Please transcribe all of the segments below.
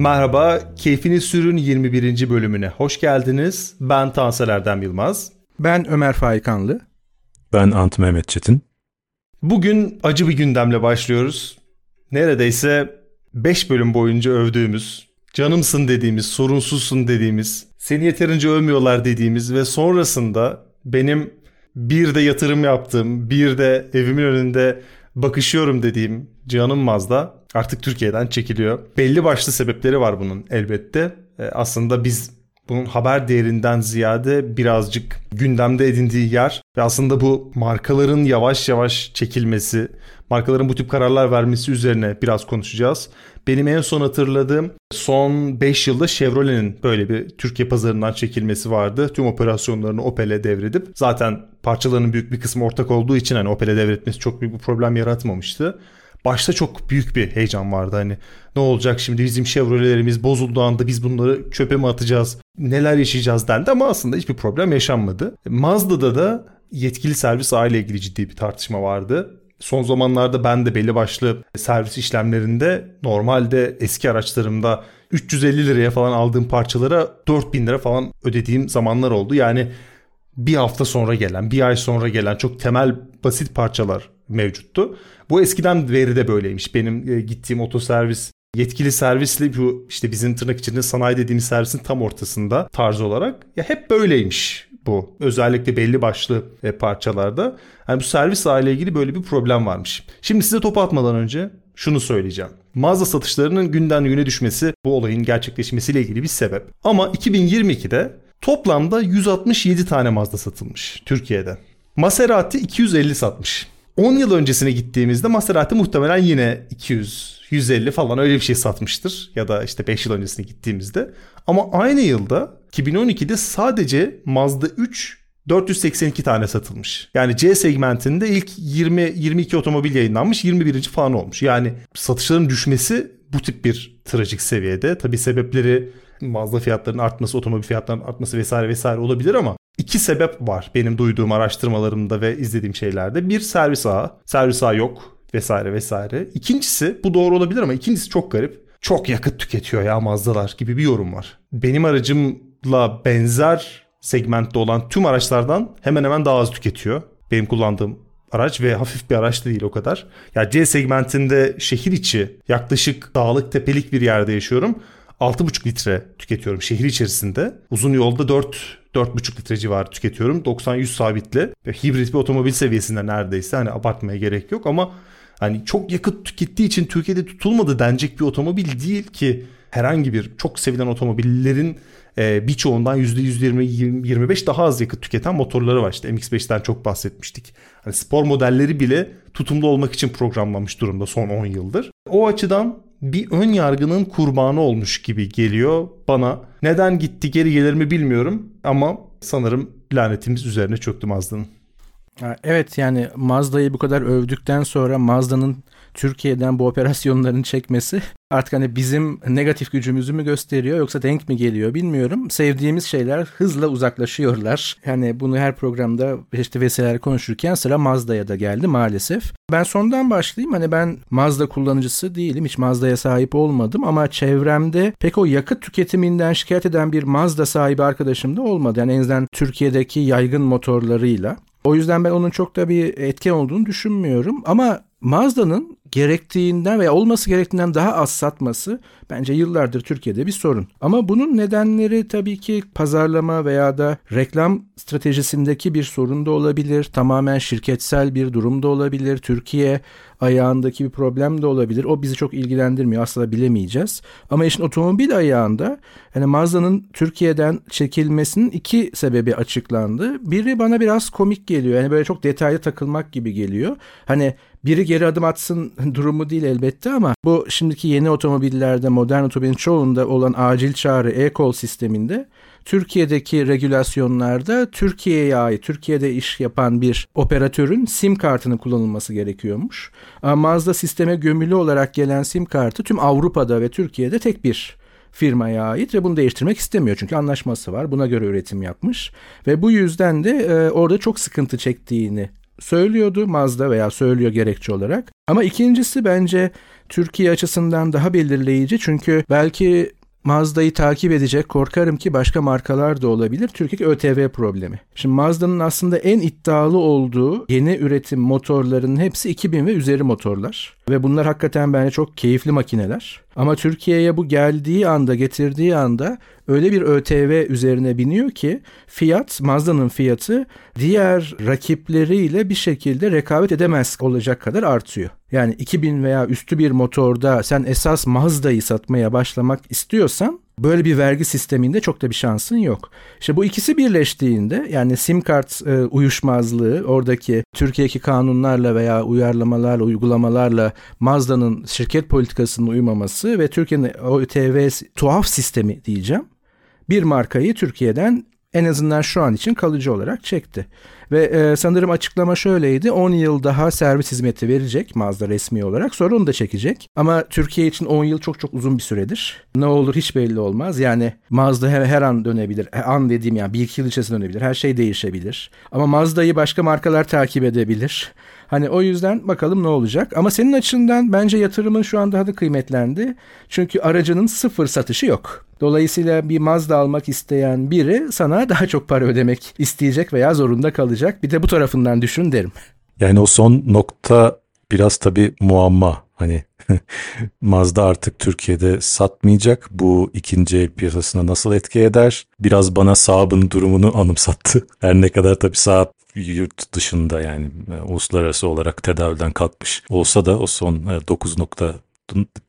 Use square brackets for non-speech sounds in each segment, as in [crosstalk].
Merhaba, Keyfini Sürün 21. bölümüne hoş geldiniz. Ben Tansel Erdem Yılmaz. Ben Ömer Faikanlı. Ben Ant Mehmet Çetin. Bugün acı bir gündemle başlıyoruz. Neredeyse 5 bölüm boyunca övdüğümüz, canımsın dediğimiz, sorunsuzsun dediğimiz, seni yeterince övmüyorlar dediğimiz ve sonrasında benim bir de yatırım yaptığım, bir de evimin önünde bakışıyorum dediğim Canım Mazda artık Türkiye'den çekiliyor. Belli başlı sebepleri var bunun elbette. E, aslında biz bunun haber değerinden ziyade birazcık gündemde edindiği yer ve aslında bu markaların yavaş yavaş çekilmesi, markaların bu tip kararlar vermesi üzerine biraz konuşacağız. Benim en son hatırladığım son 5 yılda Chevrolet'in böyle bir Türkiye pazarından çekilmesi vardı. Tüm operasyonlarını Opel'e devredip zaten parçalarının büyük bir kısmı ortak olduğu için hani Opel'e devretmesi çok büyük bir problem yaratmamıştı başta çok büyük bir heyecan vardı hani ne olacak şimdi bizim Chevrolet'lerimiz bozulduğu anda biz bunları çöpe mi atacağız neler yaşayacağız dendi ama aslında hiçbir problem yaşanmadı. Mazda'da da yetkili servis aile ilgili ciddi bir tartışma vardı. Son zamanlarda ben de belli başlı servis işlemlerinde normalde eski araçlarımda 350 liraya falan aldığım parçalara 4000 lira falan ödediğim zamanlar oldu. Yani bir hafta sonra gelen, bir ay sonra gelen çok temel basit parçalar mevcuttu. Bu eskiden veri de böyleymiş. Benim e, gittiğim otoservis yetkili servisle bu işte bizim tırnak içinde sanayi dediğimiz servisin tam ortasında tarz olarak. Ya hep böyleymiş bu. Özellikle belli başlı e, parçalarda. Yani bu servis aile ilgili böyle bir problem varmış. Şimdi size topu atmadan önce şunu söyleyeceğim. Mağaza satışlarının günden güne düşmesi bu olayın gerçekleşmesiyle ilgili bir sebep. Ama 2022'de toplamda 167 tane Mazda satılmış Türkiye'de. Maserati 250 satmış. 10 yıl öncesine gittiğimizde Maserati muhtemelen yine 200, 150 falan öyle bir şey satmıştır. Ya da işte 5 yıl öncesine gittiğimizde. Ama aynı yılda 2012'de sadece Mazda 3 482 tane satılmış. Yani C segmentinde ilk 20 22 otomobil yayınlanmış, 21. falan olmuş. Yani satışların düşmesi bu tip bir trajik seviyede. Tabi sebepleri Mazda fiyatlarının artması, otomobil fiyatlarının artması vesaire vesaire olabilir ama iki sebep var benim duyduğum araştırmalarımda ve izlediğim şeylerde. Bir servis ağı, servis ağı yok vesaire vesaire. İkincisi bu doğru olabilir ama ikincisi çok garip. Çok yakıt tüketiyor ya Mazda'lar gibi bir yorum var. Benim aracımla benzer segmentte olan tüm araçlardan hemen hemen daha az tüketiyor. Benim kullandığım araç ve hafif bir araç değil o kadar. Ya C segmentinde şehir içi yaklaşık dağlık tepelik bir yerde yaşıyorum. 6,5 litre tüketiyorum şehir içerisinde. Uzun yolda 4 4,5 litre civarı tüketiyorum. 90-100 sabitle ve hibrit bir otomobil seviyesinde neredeyse hani abartmaya gerek yok ama hani çok yakıt tükettiği için Türkiye'de tutulmadı denecek bir otomobil değil ki herhangi bir çok sevilen otomobillerin e, birçoğundan %120-25 daha az yakıt tüketen motorları var. İşte MX-5'ten çok bahsetmiştik. Hani spor modelleri bile tutumlu olmak için programlanmış durumda son 10 yıldır. O açıdan bir ön yargının kurbanı olmuş gibi geliyor bana. Neden gitti geri gelir mi bilmiyorum ama sanırım lanetimiz üzerine çöktü Mazda'nın. Evet yani Mazda'yı bu kadar övdükten sonra Mazda'nın Türkiye'den bu operasyonların çekmesi artık hani bizim negatif gücümüzü mü gösteriyor yoksa denk mi geliyor bilmiyorum. Sevdiğimiz şeyler hızla uzaklaşıyorlar. Yani bunu her programda işte vesaireler konuşurken sıra Mazda'ya da geldi maalesef. Ben sondan başlayayım. Hani ben Mazda kullanıcısı değilim. Hiç Mazda'ya sahip olmadım ama çevremde pek o yakıt tüketiminden şikayet eden bir Mazda sahibi arkadaşım da olmadı. Yani en azından Türkiye'deki yaygın motorlarıyla. O yüzden ben onun çok da bir etken olduğunu düşünmüyorum. Ama Mazda'nın gerektiğinden veya olması gerektiğinden daha az satması bence yıllardır Türkiye'de bir sorun. Ama bunun nedenleri tabii ki pazarlama veya da reklam stratejisindeki bir sorun da olabilir. Tamamen şirketsel bir durum da olabilir. Türkiye ayağındaki bir problem de olabilir. O bizi çok ilgilendirmiyor. Asla bilemeyeceğiz. Ama işin otomobil ayağında yani Mazda'nın Türkiye'den çekilmesinin iki sebebi açıklandı. Biri bana biraz komik geliyor. Yani böyle çok detaylı takılmak gibi geliyor. Hani biri geri adım atsın [laughs] durumu değil elbette ama bu şimdiki yeni otomobillerde modern otomobilin çoğunda olan acil çağrı e-call sisteminde Türkiye'deki regülasyonlarda Türkiye'ye ait, Türkiye'de iş yapan bir operatörün sim kartının kullanılması gerekiyormuş. Mazda sisteme gömülü olarak gelen sim kartı tüm Avrupa'da ve Türkiye'de tek bir firmaya ait ve bunu değiştirmek istemiyor. Çünkü anlaşması var. Buna göre üretim yapmış. Ve bu yüzden de e, orada çok sıkıntı çektiğini söylüyordu Mazda veya söylüyor gerekçe olarak. Ama ikincisi bence Türkiye açısından daha belirleyici çünkü belki Mazda'yı takip edecek korkarım ki başka markalar da olabilir. Türkiye ÖTV problemi. Şimdi Mazda'nın aslında en iddialı olduğu yeni üretim motorlarının hepsi 2000 ve üzeri motorlar. Ve bunlar hakikaten bence çok keyifli makineler. Ama Türkiye'ye bu geldiği anda, getirdiği anda öyle bir ÖTV üzerine biniyor ki fiyat, Mazda'nın fiyatı diğer rakipleriyle bir şekilde rekabet edemez olacak kadar artıyor. Yani 2000 veya üstü bir motorda sen esas Mazda'yı satmaya başlamak istiyorsan böyle bir vergi sisteminde çok da bir şansın yok. İşte bu ikisi birleştiğinde yani sim kart e, uyuşmazlığı oradaki Türkiye'deki kanunlarla veya uyarlamalarla, uygulamalarla Mazda'nın şirket politikasının uymaması ve Türkiye'nin ÖTV tuhaf sistemi diyeceğim bir markayı Türkiye'den en azından şu an için kalıcı olarak çekti. Ve e, sanırım açıklama şöyleydi. 10 yıl daha servis hizmeti verecek Mazda resmi olarak. Sonra onu da çekecek. Ama Türkiye için 10 yıl çok çok uzun bir süredir. Ne olur hiç belli olmaz. Yani Mazda her, her an dönebilir. An dediğim yani bir iki yıl içerisinde dönebilir. Her şey değişebilir. Ama Mazda'yı başka markalar takip edebilir. Hani o yüzden bakalım ne olacak. Ama senin açından bence yatırımın şu an daha da kıymetlendi. Çünkü aracının sıfır satışı yok. Dolayısıyla bir Mazda almak isteyen biri sana daha çok para ödemek isteyecek veya zorunda kalacak. Bir de bu tarafından düşün derim. Yani o son nokta biraz tabii muamma. Hani [laughs] Mazda artık Türkiye'de satmayacak. Bu ikinci el piyasasına nasıl etki eder? Biraz bana Saab'ın durumunu [laughs] anımsattı. Her ne kadar tabii Saab yurt dışında yani e, uluslararası olarak tedaviden kalkmış olsa da o son 9 e, nokta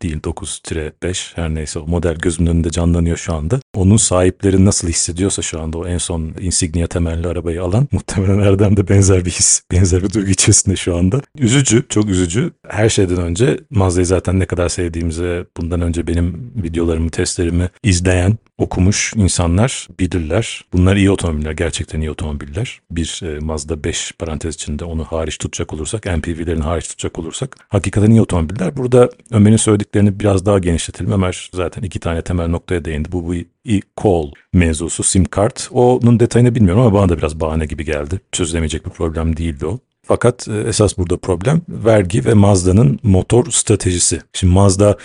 değil 9-5 her neyse o model gözümün önünde canlanıyor şu anda. Onun sahipleri nasıl hissediyorsa şu anda o en son Insignia temelli arabayı alan muhtemelen Erdem de benzer bir his, benzer bir duygu içerisinde şu anda. Üzücü, çok üzücü. Her şeyden önce Mazda'yı zaten ne kadar sevdiğimizi bundan önce benim videolarımı, testlerimi izleyen okumuş insanlar bilirler. Bunlar iyi otomobiller, gerçekten iyi otomobiller. Bir e, Mazda 5 parantez içinde onu hariç tutacak olursak, MPV'lerini hariç tutacak olursak hakikaten iyi otomobiller. Burada Ömer'in söylediklerini biraz daha genişletelim. Ömer zaten iki tane temel noktaya değindi. Bu, bu e-call mevzusu, sim kart. Onun detayını bilmiyorum ama bana da biraz bahane gibi geldi. Çözülemeyecek bir problem değildi o. Fakat e, esas burada problem vergi ve Mazda'nın motor stratejisi. Şimdi Mazda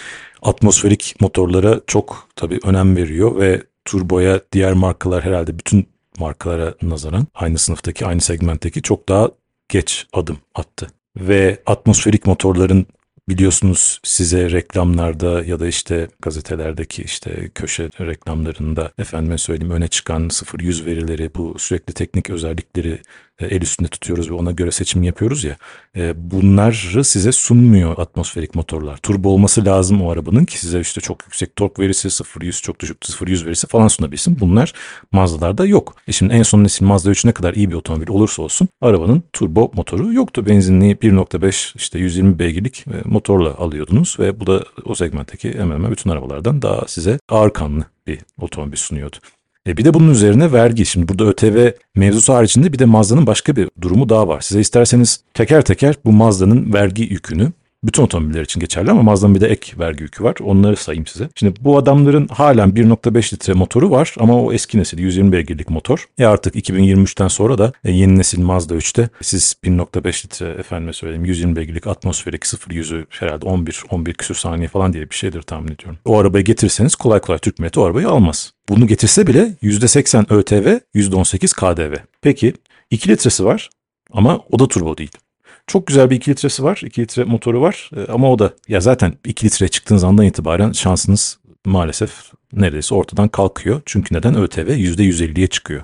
atmosferik motorlara çok tabii önem veriyor ve turboya diğer markalar herhalde bütün markalara nazaran aynı sınıftaki aynı segmentteki çok daha geç adım attı. Ve atmosferik motorların biliyorsunuz size reklamlarda ya da işte gazetelerdeki işte köşe reklamlarında efendime söyleyeyim öne çıkan 0-100 verileri bu sürekli teknik özellikleri el üstünde tutuyoruz ve ona göre seçim yapıyoruz ya. E, bunları size sunmuyor atmosferik motorlar. Turbo olması lazım o arabanın ki size işte çok yüksek tork verisi, 0-100 çok düşük 0-100 verisi falan sunabilsin. Bunlar Mazda'larda yok. E şimdi en son nesil Mazda 3 ne kadar iyi bir otomobil olursa olsun arabanın turbo motoru yoktu. Benzinli 1.5 işte 120 beygirlik motorla alıyordunuz ve bu da o segmentteki hemen hemen bütün arabalardan daha size ağır kanlı bir otomobil sunuyordu. E bir de bunun üzerine vergi. Şimdi burada ÖTV mevzusu haricinde bir de Mazda'nın başka bir durumu daha var. Size isterseniz teker teker bu Mazda'nın vergi yükünü bütün otomobiller için geçerli ama Mazda'nın bir de ek vergi yükü var. Onları sayayım size. Şimdi bu adamların halen 1.5 litre motoru var ama o eski nesil 120 beygirlik motor. E artık 2023'ten sonra da e, yeni nesil Mazda 3'te siz 1.5 litre efendime söyleyeyim 120 beygirlik atmosferik 0-100'ü herhalde 11 11 küsur saniye falan diye bir şeydir tahmin ediyorum. O arabayı getirirseniz kolay kolay Türk milleti o arabayı almaz. Bunu getirse bile %80 ÖTV, %18 KDV. Peki 2 litresi var ama o da turbo değil. Çok güzel bir 2 litresi var. 2 litre motoru var. E, ama o da ya zaten 2 litreye çıktığınız andan itibaren şansınız maalesef neredeyse ortadan kalkıyor. Çünkü neden? ÖTV %150'ye çıkıyor.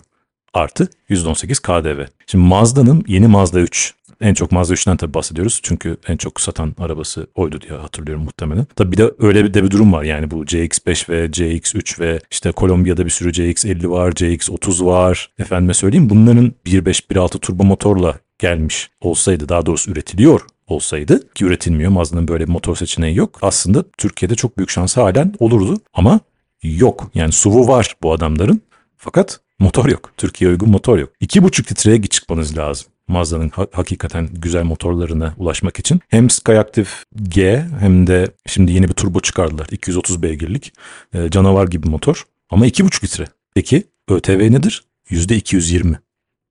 Artı %18 KDV. Şimdi Mazda'nın yeni Mazda 3 en çok Mazda 3'ten tabii bahsediyoruz. Çünkü en çok satan arabası oydu diye hatırlıyorum muhtemelen. Tabii bir de öyle bir de bir durum var. Yani bu CX-5 ve CX-3 ve işte Kolombiya'da bir sürü CX-50 var, CX-30 var. Efendime söyleyeyim bunların 1.5, 1.6 turbo motorla gelmiş olsaydı daha doğrusu üretiliyor olsaydı ki üretilmiyor Mazda'nın böyle bir motor seçeneği yok. Aslında Türkiye'de çok büyük şansı halen olurdu ama yok. Yani SUV'u var bu adamların fakat motor yok. Türkiye uygun motor yok. 2,5 litreye çıkmanız lazım. Mazda'nın ha- hakikaten güzel motorlarına ulaşmak için. Hem Skyactiv G hem de şimdi yeni bir turbo çıkardılar. 230 beygirlik e, canavar gibi motor ama 2,5 litre. Peki ÖTV nedir? %220.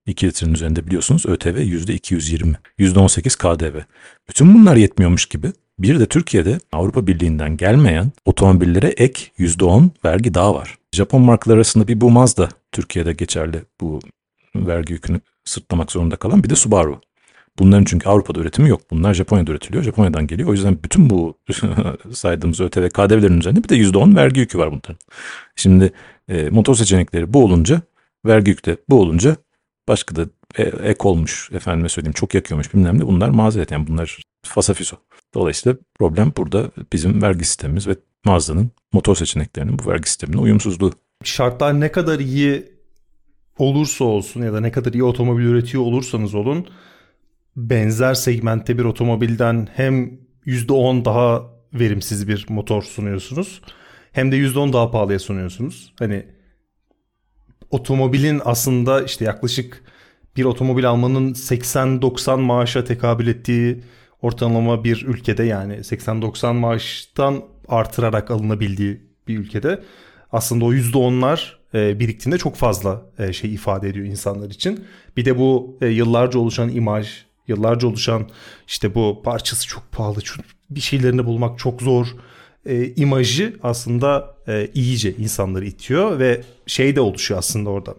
2 litrenin üzerinde biliyorsunuz ÖTV %220, %18 KDV. Bütün bunlar yetmiyormuş gibi bir de Türkiye'de Avrupa Birliği'nden gelmeyen otomobillere ek %10 vergi daha var. Japon markalar arasında bir bu Mazda Türkiye'de geçerli bu vergi yükünü sırtlamak zorunda kalan bir de Subaru. Bunların çünkü Avrupa'da üretimi yok. Bunlar Japonya'da üretiliyor. Japonya'dan geliyor. O yüzden bütün bu [laughs] saydığımız ÖTV KDV'lerin üzerinde bir de %10 vergi yükü var bunların. Şimdi e, motor seçenekleri bu olunca vergi yükü de bu olunca başka da e, ek olmuş efendime söyleyeyim çok yakıyormuş bilmem ne bunlar mazeret yani bunlar fasafiso. Dolayısıyla problem burada bizim vergi sistemimiz ve Mazda'nın motor seçeneklerinin bu vergi sistemine uyumsuzluğu. Şartlar ne kadar iyi olursa olsun ya da ne kadar iyi otomobil üretiyor olursanız olun benzer segmentte bir otomobilden hem %10 daha verimsiz bir motor sunuyorsunuz hem de %10 daha pahalıya sunuyorsunuz. Hani otomobilin aslında işte yaklaşık bir otomobil almanın 80-90 maaşa tekabül ettiği ortalama bir ülkede yani 80-90 maaştan artırarak alınabildiği bir ülkede aslında o %10'lar e, biriktiğinde çok fazla e, şey ifade ediyor insanlar için. Bir de bu e, yıllarca oluşan imaj, yıllarca oluşan işte bu parçası çok pahalı, bir şeylerini bulmak çok zor e, imajı aslında e, iyice insanları itiyor ve şey de oluşuyor aslında orada.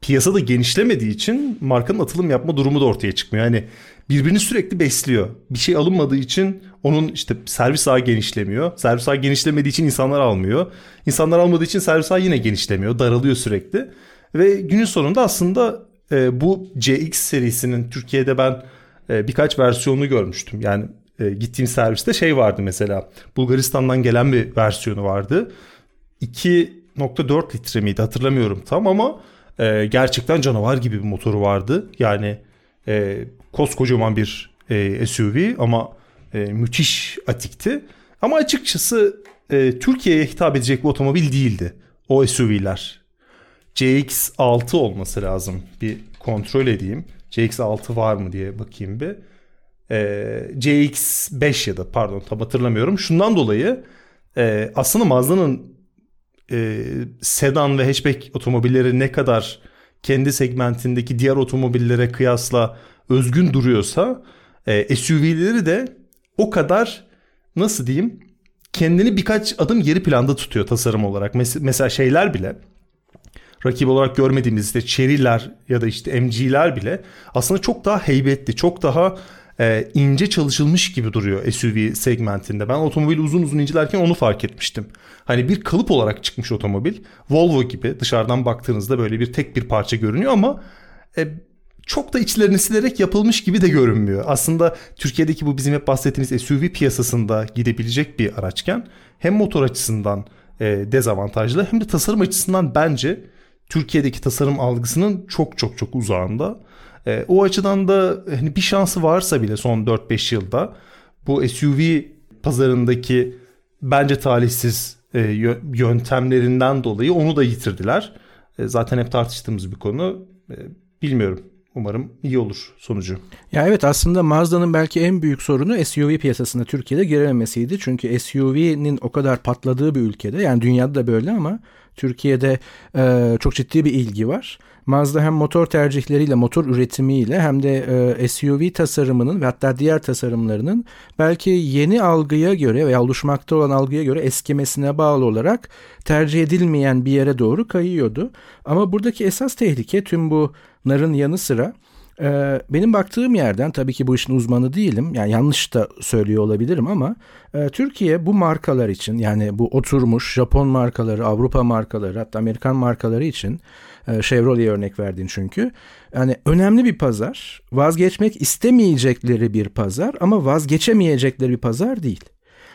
Piyasada genişlemediği için markanın atılım yapma durumu da ortaya çıkmıyor. Yani birbirini sürekli besliyor. Bir şey alınmadığı için onun işte servis ağı genişlemiyor. Servis ağı genişlemediği için insanlar almıyor. İnsanlar almadığı için servis ağı yine genişlemiyor. Daralıyor sürekli. Ve günün sonunda aslında e, bu CX serisinin Türkiye'de ben e, birkaç versiyonunu görmüştüm. Yani e, gittiğim serviste şey vardı mesela. Bulgaristan'dan gelen bir versiyonu vardı. 2.4 litre miydi hatırlamıyorum tam ama e, gerçekten canavar gibi bir motoru vardı. Yani e, koskocaman bir e, SUV ama e, müthiş atikti. Ama açıkçası e, Türkiye'ye hitap edecek bir otomobil değildi o SUV'ler. CX-6 olması lazım. Bir kontrol edeyim. CX-6 var mı diye bakayım bir. Ee, CX-5 ya da pardon tam hatırlamıyorum. Şundan dolayı e, aslında Mazda'nın e, sedan ve hatchback otomobilleri ne kadar kendi segmentindeki diğer otomobillere kıyasla özgün duruyorsa e, SUV'leri de o kadar nasıl diyeyim kendini birkaç adım geri planda tutuyor tasarım olarak. Mes- mesela şeyler bile rakip olarak görmediğimiz işte Chery'ler ya da işte MG'ler bile aslında çok daha heybetli, çok daha e, ince çalışılmış gibi duruyor SUV segmentinde. Ben otomobili uzun uzun incelerken onu fark etmiştim. Hani bir kalıp olarak çıkmış otomobil. Volvo gibi dışarıdan baktığınızda böyle bir tek bir parça görünüyor ama e, çok da içlerini silerek yapılmış gibi de görünmüyor. Aslında Türkiye'deki bu bizim hep bahsettiğimiz SUV piyasasında gidebilecek bir araçken hem motor açısından e, dezavantajlı hem de tasarım açısından bence Türkiye'deki tasarım algısının çok çok çok uzağında. E, o açıdan da hani bir şansı varsa bile son 4-5 yılda bu SUV pazarındaki bence talihsiz e, yöntemlerinden dolayı onu da yitirdiler. E, zaten hep tartıştığımız bir konu. E, bilmiyorum. Umarım iyi olur sonucu. Ya evet aslında Mazda'nın belki en büyük sorunu SUV piyasasında Türkiye'de girememesiydi. Çünkü SUV'nin o kadar patladığı bir ülkede yani dünyada da böyle ama Türkiye'de e, çok ciddi bir ilgi var. Mazda hem motor tercihleriyle, motor üretimiyle hem de e, SUV tasarımının ve hatta diğer tasarımlarının belki yeni algıya göre veya oluşmakta olan algıya göre eskimesine bağlı olarak tercih edilmeyen bir yere doğru kayıyordu. Ama buradaki esas tehlike tüm bunların yanı sıra ee, benim baktığım yerden tabii ki bu işin uzmanı değilim. Yani yanlış da söylüyor olabilirim ama e, Türkiye bu markalar için yani bu oturmuş Japon markaları, Avrupa markaları hatta Amerikan markaları için e, Chevrolet'e örnek verdin çünkü. Yani önemli bir pazar. Vazgeçmek istemeyecekleri bir pazar ama vazgeçemeyecekleri bir pazar değil.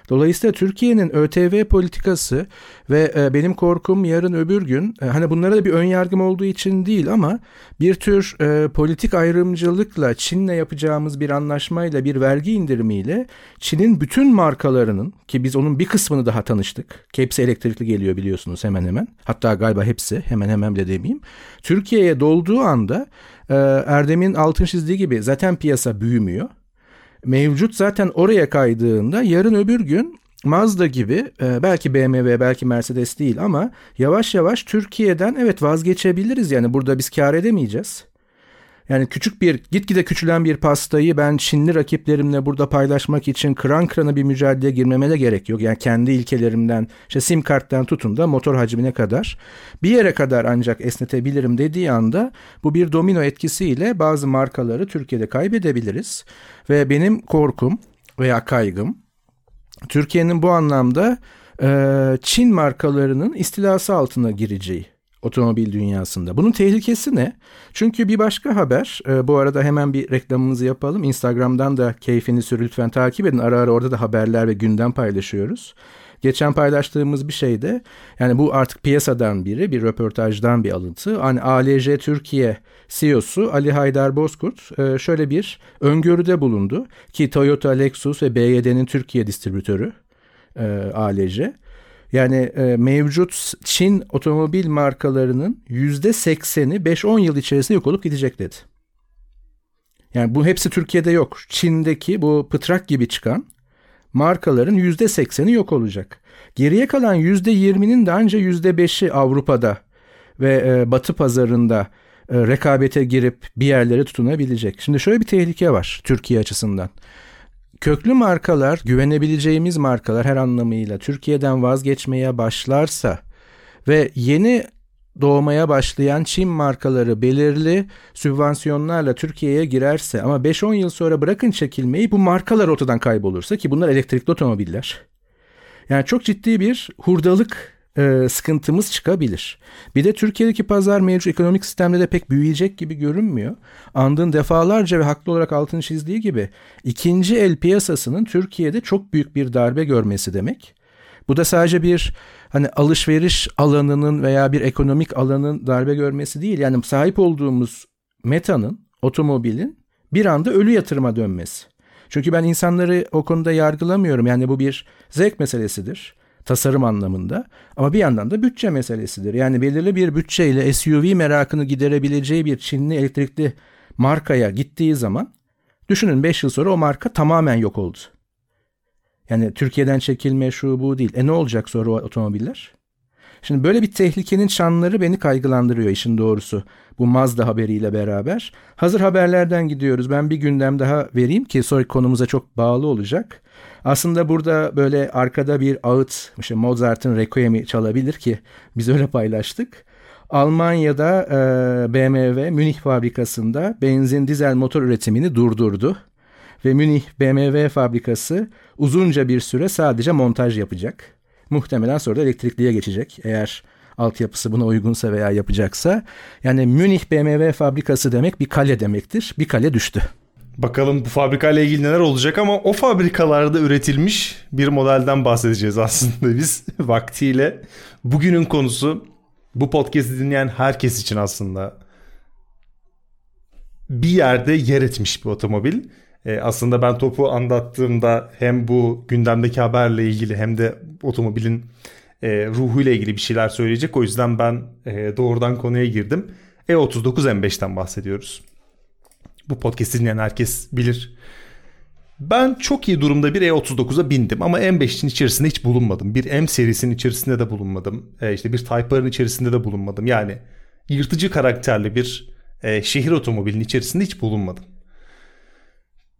Dolayısıyla Türkiye'nin ÖTV politikası ve e, benim korkum yarın öbür gün e, hani bunlara da bir ön yargım olduğu için değil ama bir tür e, politik ayrımcılıkla Çin'le yapacağımız bir anlaşmayla bir vergi indirimiyle Çin'in bütün markalarının ki biz onun bir kısmını daha tanıştık. Hepsi elektrikli geliyor biliyorsunuz hemen hemen. Hatta galiba hepsi hemen hemen bile demeyeyim. Türkiye'ye dolduğu anda Erdem'in altın çizdiği gibi zaten piyasa büyümüyor mevcut zaten oraya kaydığında yarın öbür gün Mazda gibi e, belki BMW belki Mercedes değil ama yavaş yavaş Türkiye'den evet vazgeçebiliriz yani burada biz kar edemeyeceğiz. Yani küçük bir, gitgide küçülen bir pastayı ben Çinli rakiplerimle burada paylaşmak için kıran kırana bir mücadeleye girmeme de gerek yok. Yani kendi ilkelerimden, işte sim karttan tutun da motor hacmine kadar bir yere kadar ancak esnetebilirim dediği anda bu bir domino etkisiyle bazı markaları Türkiye'de kaybedebiliriz. Ve benim korkum veya kaygım Türkiye'nin bu anlamda Çin markalarının istilası altına gireceği otomobil dünyasında. Bunun tehlikesi ne? Çünkü bir başka haber, e, bu arada hemen bir reklamımızı yapalım. Instagram'dan da keyfini sür lütfen takip edin. Ara ara orada da haberler ve gündem paylaşıyoruz. Geçen paylaştığımız bir şey de yani bu artık piyasadan biri bir röportajdan bir alıntı. Hani ALJ Türkiye CEO'su Ali Haydar Bozkurt e, şöyle bir öngörüde bulundu ki Toyota, Lexus ve BYD'nin Türkiye distribütörü e, ALJ. Yani e, mevcut Çin otomobil markalarının %80'i 5-10 yıl içerisinde yok olup gidecek dedi. Yani bu hepsi Türkiye'de yok. Çin'deki bu pıtrak gibi çıkan markaların %80'i yok olacak. Geriye kalan %20'nin de anca %5'i Avrupa'da ve e, Batı pazarında e, rekabete girip bir yerlere tutunabilecek. Şimdi şöyle bir tehlike var Türkiye açısından. Köklü markalar, güvenebileceğimiz markalar her anlamıyla Türkiye'den vazgeçmeye başlarsa ve yeni doğmaya başlayan Çin markaları belirli sübvansiyonlarla Türkiye'ye girerse ama 5-10 yıl sonra bırakın çekilmeyi bu markalar ortadan kaybolursa ki bunlar elektrikli otomobiller. Yani çok ciddi bir hurdalık e, sıkıntımız çıkabilir. Bir de Türkiye'deki pazar mevcut ekonomik sistemde de pek büyüyecek gibi görünmüyor. Andın defalarca ve haklı olarak altını çizdiği gibi ikinci el piyasasının Türkiye'de çok büyük bir darbe görmesi demek. Bu da sadece bir hani alışveriş alanının veya bir ekonomik alanın darbe görmesi değil. Yani sahip olduğumuz metanın, otomobilin bir anda ölü yatırıma dönmesi. Çünkü ben insanları o konuda yargılamıyorum. Yani bu bir zevk meselesidir tasarım anlamında. Ama bir yandan da bütçe meselesidir. Yani belirli bir bütçeyle SUV merakını giderebileceği bir Çinli elektrikli markaya gittiği zaman düşünün 5 yıl sonra o marka tamamen yok oldu. Yani Türkiye'den çekilme şu bu değil. E ne olacak sonra o otomobiller? Şimdi böyle bir tehlikenin şanları beni kaygılandırıyor işin doğrusu. Bu Mazda haberiyle beraber. Hazır haberlerden gidiyoruz. Ben bir gündem daha vereyim ki sonraki konumuza çok bağlı olacak. Aslında burada böyle arkada bir ağıt, işte Mozart'ın Requiem'i çalabilir ki biz öyle paylaştık. Almanya'da e, BMW Münih fabrikasında benzin dizel motor üretimini durdurdu. Ve Münih BMW fabrikası uzunca bir süre sadece montaj yapacak. Muhtemelen sonra da elektrikliye geçecek eğer altyapısı buna uygunsa veya yapacaksa. Yani Münih BMW fabrikası demek bir kale demektir. Bir kale düştü. Bakalım bu fabrikayla ilgili neler olacak ama o fabrikalarda üretilmiş bir modelden bahsedeceğiz aslında [laughs] biz vaktiyle. Bugünün konusu bu podcast'i dinleyen herkes için aslında bir yerde yer etmiş bir otomobil. Ee, aslında ben topu anlattığımda hem bu gündemdeki haberle ilgili hem de otomobilin e, ruhuyla ilgili bir şeyler söyleyecek. O yüzden ben e, doğrudan konuya girdim. E39 M5'ten bahsediyoruz. Bu podcast dinleyen herkes bilir. Ben çok iyi durumda bir E39'a bindim ama M5'in içerisinde hiç bulunmadım. Bir M serisinin içerisinde de bulunmadım. E işte bir Type R'ın içerisinde de bulunmadım. Yani yırtıcı karakterli bir e, şehir otomobilinin içerisinde hiç bulunmadım.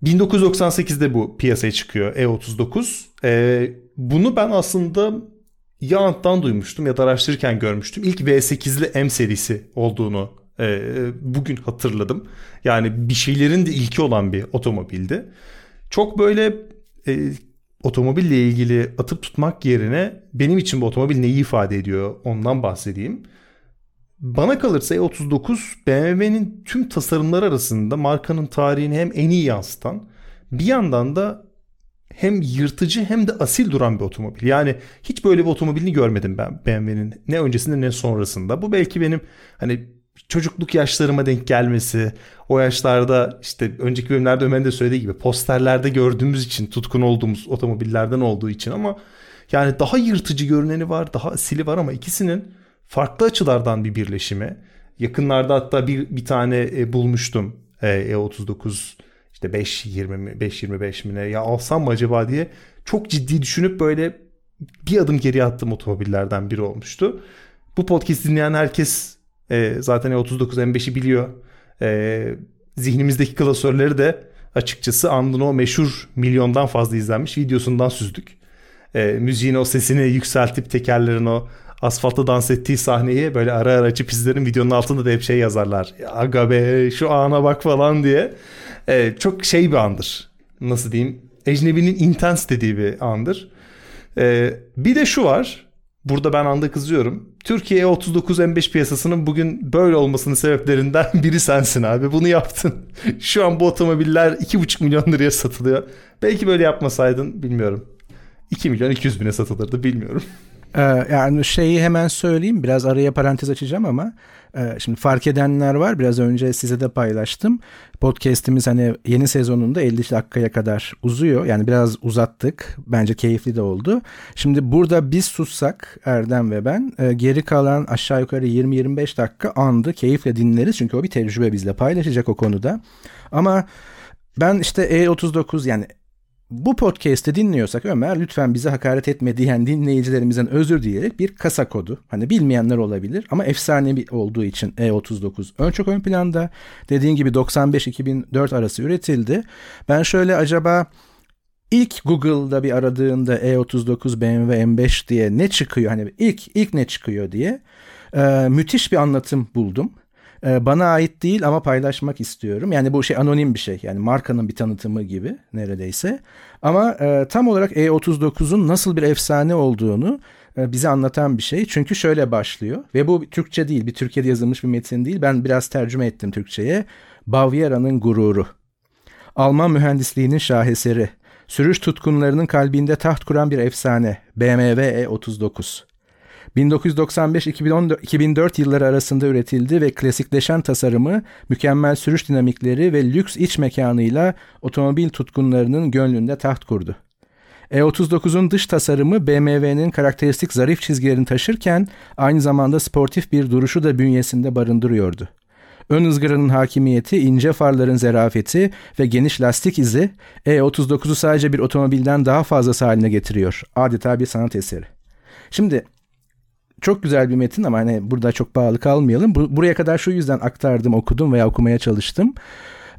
1998'de bu piyasaya çıkıyor E39. E, bunu ben aslında ya anttan duymuştum ya da araştırırken görmüştüm. İlk V8'li M serisi olduğunu e, bugün hatırladım. Yani bir şeylerin de ilki olan bir otomobildi. Çok böyle e, otomobille ilgili atıp tutmak yerine benim için bu otomobil neyi ifade ediyor ondan bahsedeyim. Bana kalırsa E39 BMW'nin tüm tasarımlar arasında markanın tarihini hem en iyi yansıtan bir yandan da hem yırtıcı hem de asil duran bir otomobil. Yani hiç böyle bir otomobilini görmedim ben BMW'nin ne öncesinde ne sonrasında. Bu belki benim hani çocukluk yaşlarıma denk gelmesi, o yaşlarda işte önceki bölümlerde Ömer'in de söylediği gibi posterlerde gördüğümüz için, tutkun olduğumuz otomobillerden olduğu için ama yani daha yırtıcı görüneni var, daha asili var ama ikisinin farklı açılardan bir birleşimi. Yakınlarda hatta bir, bir tane e, bulmuştum e, E39 işte 520 mi 525 mi ne ya alsam mı acaba diye çok ciddi düşünüp böyle bir adım geri attığım otomobillerden biri olmuştu. Bu podcast dinleyen herkes e, zaten E39 M5'i biliyor. E, zihnimizdeki klasörleri de açıkçası andın o meşhur milyondan fazla izlenmiş videosundan süzdük. E, müziğin o sesini yükseltip tekerlerin o asfaltta dans ettiği sahneyi böyle ara ara açıp izlerim. Videonun altında da hep şey yazarlar. Aga be şu ana bak falan diye. E, çok şey bir andır. Nasıl diyeyim? Ecnebi'nin intense dediği bir andır. E, bir de şu var. Burada ben anda kızıyorum. Türkiye 39 M5 piyasasının bugün böyle olmasının sebeplerinden [laughs] biri sensin abi. Bunu yaptın. [laughs] Şu an bu otomobiller 2,5 milyon liraya satılıyor. Belki böyle yapmasaydın bilmiyorum. 2 milyon 200 bine satılırdı bilmiyorum. [laughs] Ee, yani şeyi hemen söyleyeyim biraz araya parantez açacağım ama e, şimdi fark edenler var. Biraz önce size de paylaştım. Podcast'imiz hani yeni sezonunda 50 dakikaya kadar uzuyor. Yani biraz uzattık. Bence keyifli de oldu. Şimdi burada biz sussak Erdem ve ben e, geri kalan aşağı yukarı 20-25 dakika andı. Keyifle dinleriz çünkü o bir tecrübe bizle paylaşacak o konuda. Ama ben işte E39 yani bu podcast'i dinliyorsak Ömer lütfen bize hakaret etme diyen dinleyicilerimizden özür dileyerek bir kasa kodu. Hani bilmeyenler olabilir ama efsane olduğu için E39 ön çok ön planda. Dediğin gibi 95-2004 arası üretildi. Ben şöyle acaba ilk Google'da bir aradığında E39 BMW M5 diye ne çıkıyor? Hani ilk ilk ne çıkıyor diye e, müthiş bir anlatım buldum. Ee, bana ait değil ama paylaşmak istiyorum. Yani bu şey anonim bir şey. Yani markanın bir tanıtımı gibi neredeyse. Ama e, tam olarak E39'un nasıl bir efsane olduğunu e, bize anlatan bir şey. Çünkü şöyle başlıyor ve bu Türkçe değil, bir Türkiye'de yazılmış bir metin değil. Ben biraz tercüme ettim Türkçe'ye. Bavyera'nın gururu. Alman mühendisliğinin şaheseri. Sürüş tutkunlarının kalbinde taht kuran bir efsane. BMW E39. 1995-2004 yılları arasında üretildi ve klasikleşen tasarımı, mükemmel sürüş dinamikleri ve lüks iç mekanıyla otomobil tutkunlarının gönlünde taht kurdu. E39'un dış tasarımı BMW'nin karakteristik zarif çizgilerini taşırken aynı zamanda sportif bir duruşu da bünyesinde barındırıyordu. Ön ızgaranın hakimiyeti, ince farların zerafeti ve geniş lastik izi E39'u sadece bir otomobilden daha fazlası haline getiriyor. Adeta bir sanat eseri. Şimdi çok güzel bir metin ama hani burada çok bağlı kalmayalım. Bu, buraya kadar şu yüzden aktardım, okudum veya okumaya çalıştım.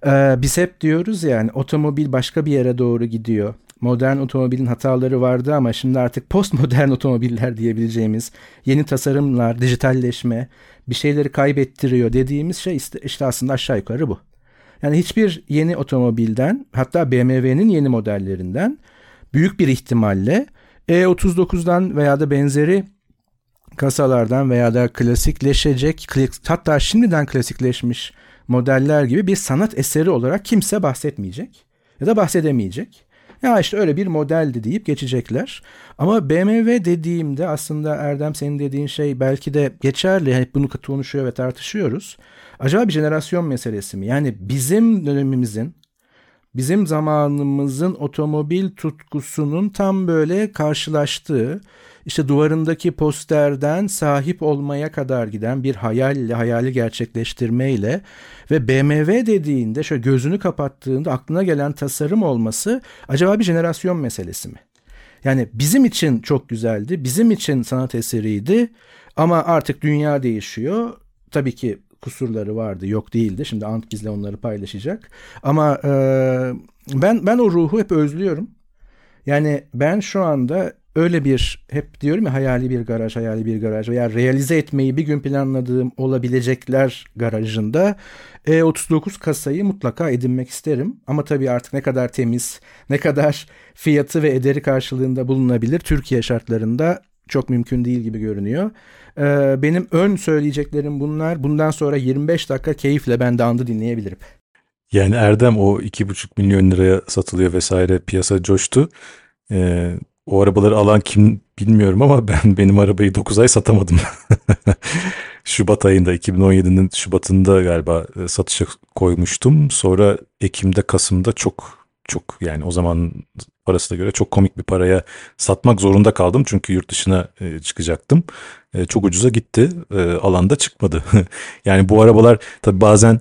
Ee, biz hep diyoruz yani otomobil başka bir yere doğru gidiyor. Modern otomobilin hataları vardı ama şimdi artık postmodern [laughs] otomobiller diyebileceğimiz yeni tasarımlar, dijitalleşme bir şeyleri kaybettiriyor dediğimiz şey işte, aslında aşağı yukarı bu. Yani hiçbir yeni otomobilden hatta BMW'nin yeni modellerinden büyük bir ihtimalle E39'dan veya da benzeri kasalardan veya da klasikleşecek hatta şimdiden klasikleşmiş modeller gibi bir sanat eseri olarak kimse bahsetmeyecek ya da bahsedemeyecek. Ya işte öyle bir modeldi deyip geçecekler. Ama BMW dediğimde aslında Erdem senin dediğin şey belki de geçerli. Hep bunu konuşuyor ve tartışıyoruz. Acaba bir jenerasyon meselesi mi? Yani bizim dönemimizin bizim zamanımızın otomobil tutkusunun tam böyle karşılaştığı işte duvarındaki posterden sahip olmaya kadar giden bir hayalle, hayali gerçekleştirmeyle ve BMW dediğinde şöyle gözünü kapattığında aklına gelen tasarım olması acaba bir jenerasyon meselesi mi? Yani bizim için çok güzeldi, bizim için sanat eseriydi ama artık dünya değişiyor. Tabii ki kusurları vardı, yok değildi. Şimdi Ant bizle onları paylaşacak. Ama e, ben ben o ruhu hep özlüyorum. Yani ben şu anda öyle bir hep diyorum ya hayali bir garaj, hayali bir garaj veya realize etmeyi bir gün planladığım olabilecekler garajında E39 kasayı mutlaka edinmek isterim. Ama tabii artık ne kadar temiz, ne kadar fiyatı ve ederi karşılığında bulunabilir Türkiye şartlarında çok mümkün değil gibi görünüyor. Ee, benim ön söyleyeceklerim bunlar. Bundan sonra 25 dakika keyifle ben de andı dinleyebilirim. Yani Erdem o 2,5 milyon liraya satılıyor vesaire piyasa coştu. Ee, o arabaları alan kim bilmiyorum ama [laughs] ben benim arabayı 9 ay satamadım. [laughs] Şubat ayında 2017'nin Şubat'ında galiba e, satışa koymuştum. Sonra Ekim'de Kasım'da çok çok yani o zaman parasına göre çok komik bir paraya satmak zorunda kaldım. Çünkü yurt dışına e, çıkacaktım. E, çok ucuza gitti. Alanda çıkmadı. [laughs] yani bu arabalar tabi bazen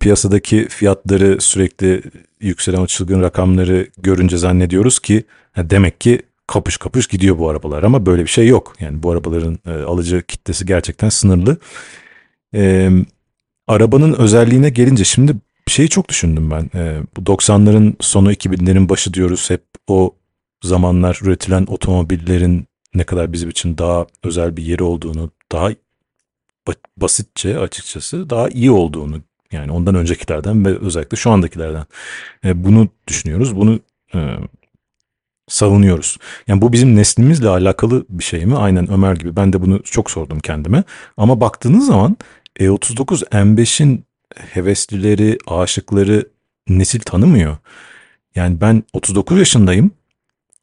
piyasadaki fiyatları sürekli yükselen o çılgın rakamları görünce zannediyoruz ki demek ki kapış kapış gidiyor bu arabalar ama böyle bir şey yok. Yani bu arabaların e, alıcı kitlesi gerçekten sınırlı. E, arabanın özelliğine gelince şimdi şeyi çok düşündüm ben. Ee, bu 90'ların sonu 2000'lerin başı diyoruz. Hep o zamanlar üretilen otomobillerin ne kadar bizim için daha özel bir yeri olduğunu, daha basitçe açıkçası daha iyi olduğunu yani ondan öncekilerden ve özellikle şu andakilerden e, bunu düşünüyoruz. Bunu e, savunuyoruz. Yani bu bizim neslimizle alakalı bir şey mi? Aynen Ömer gibi ben de bunu çok sordum kendime. Ama baktığınız zaman E39 M5'in heveslileri, aşıkları nesil tanımıyor. Yani ben 39 yaşındayım.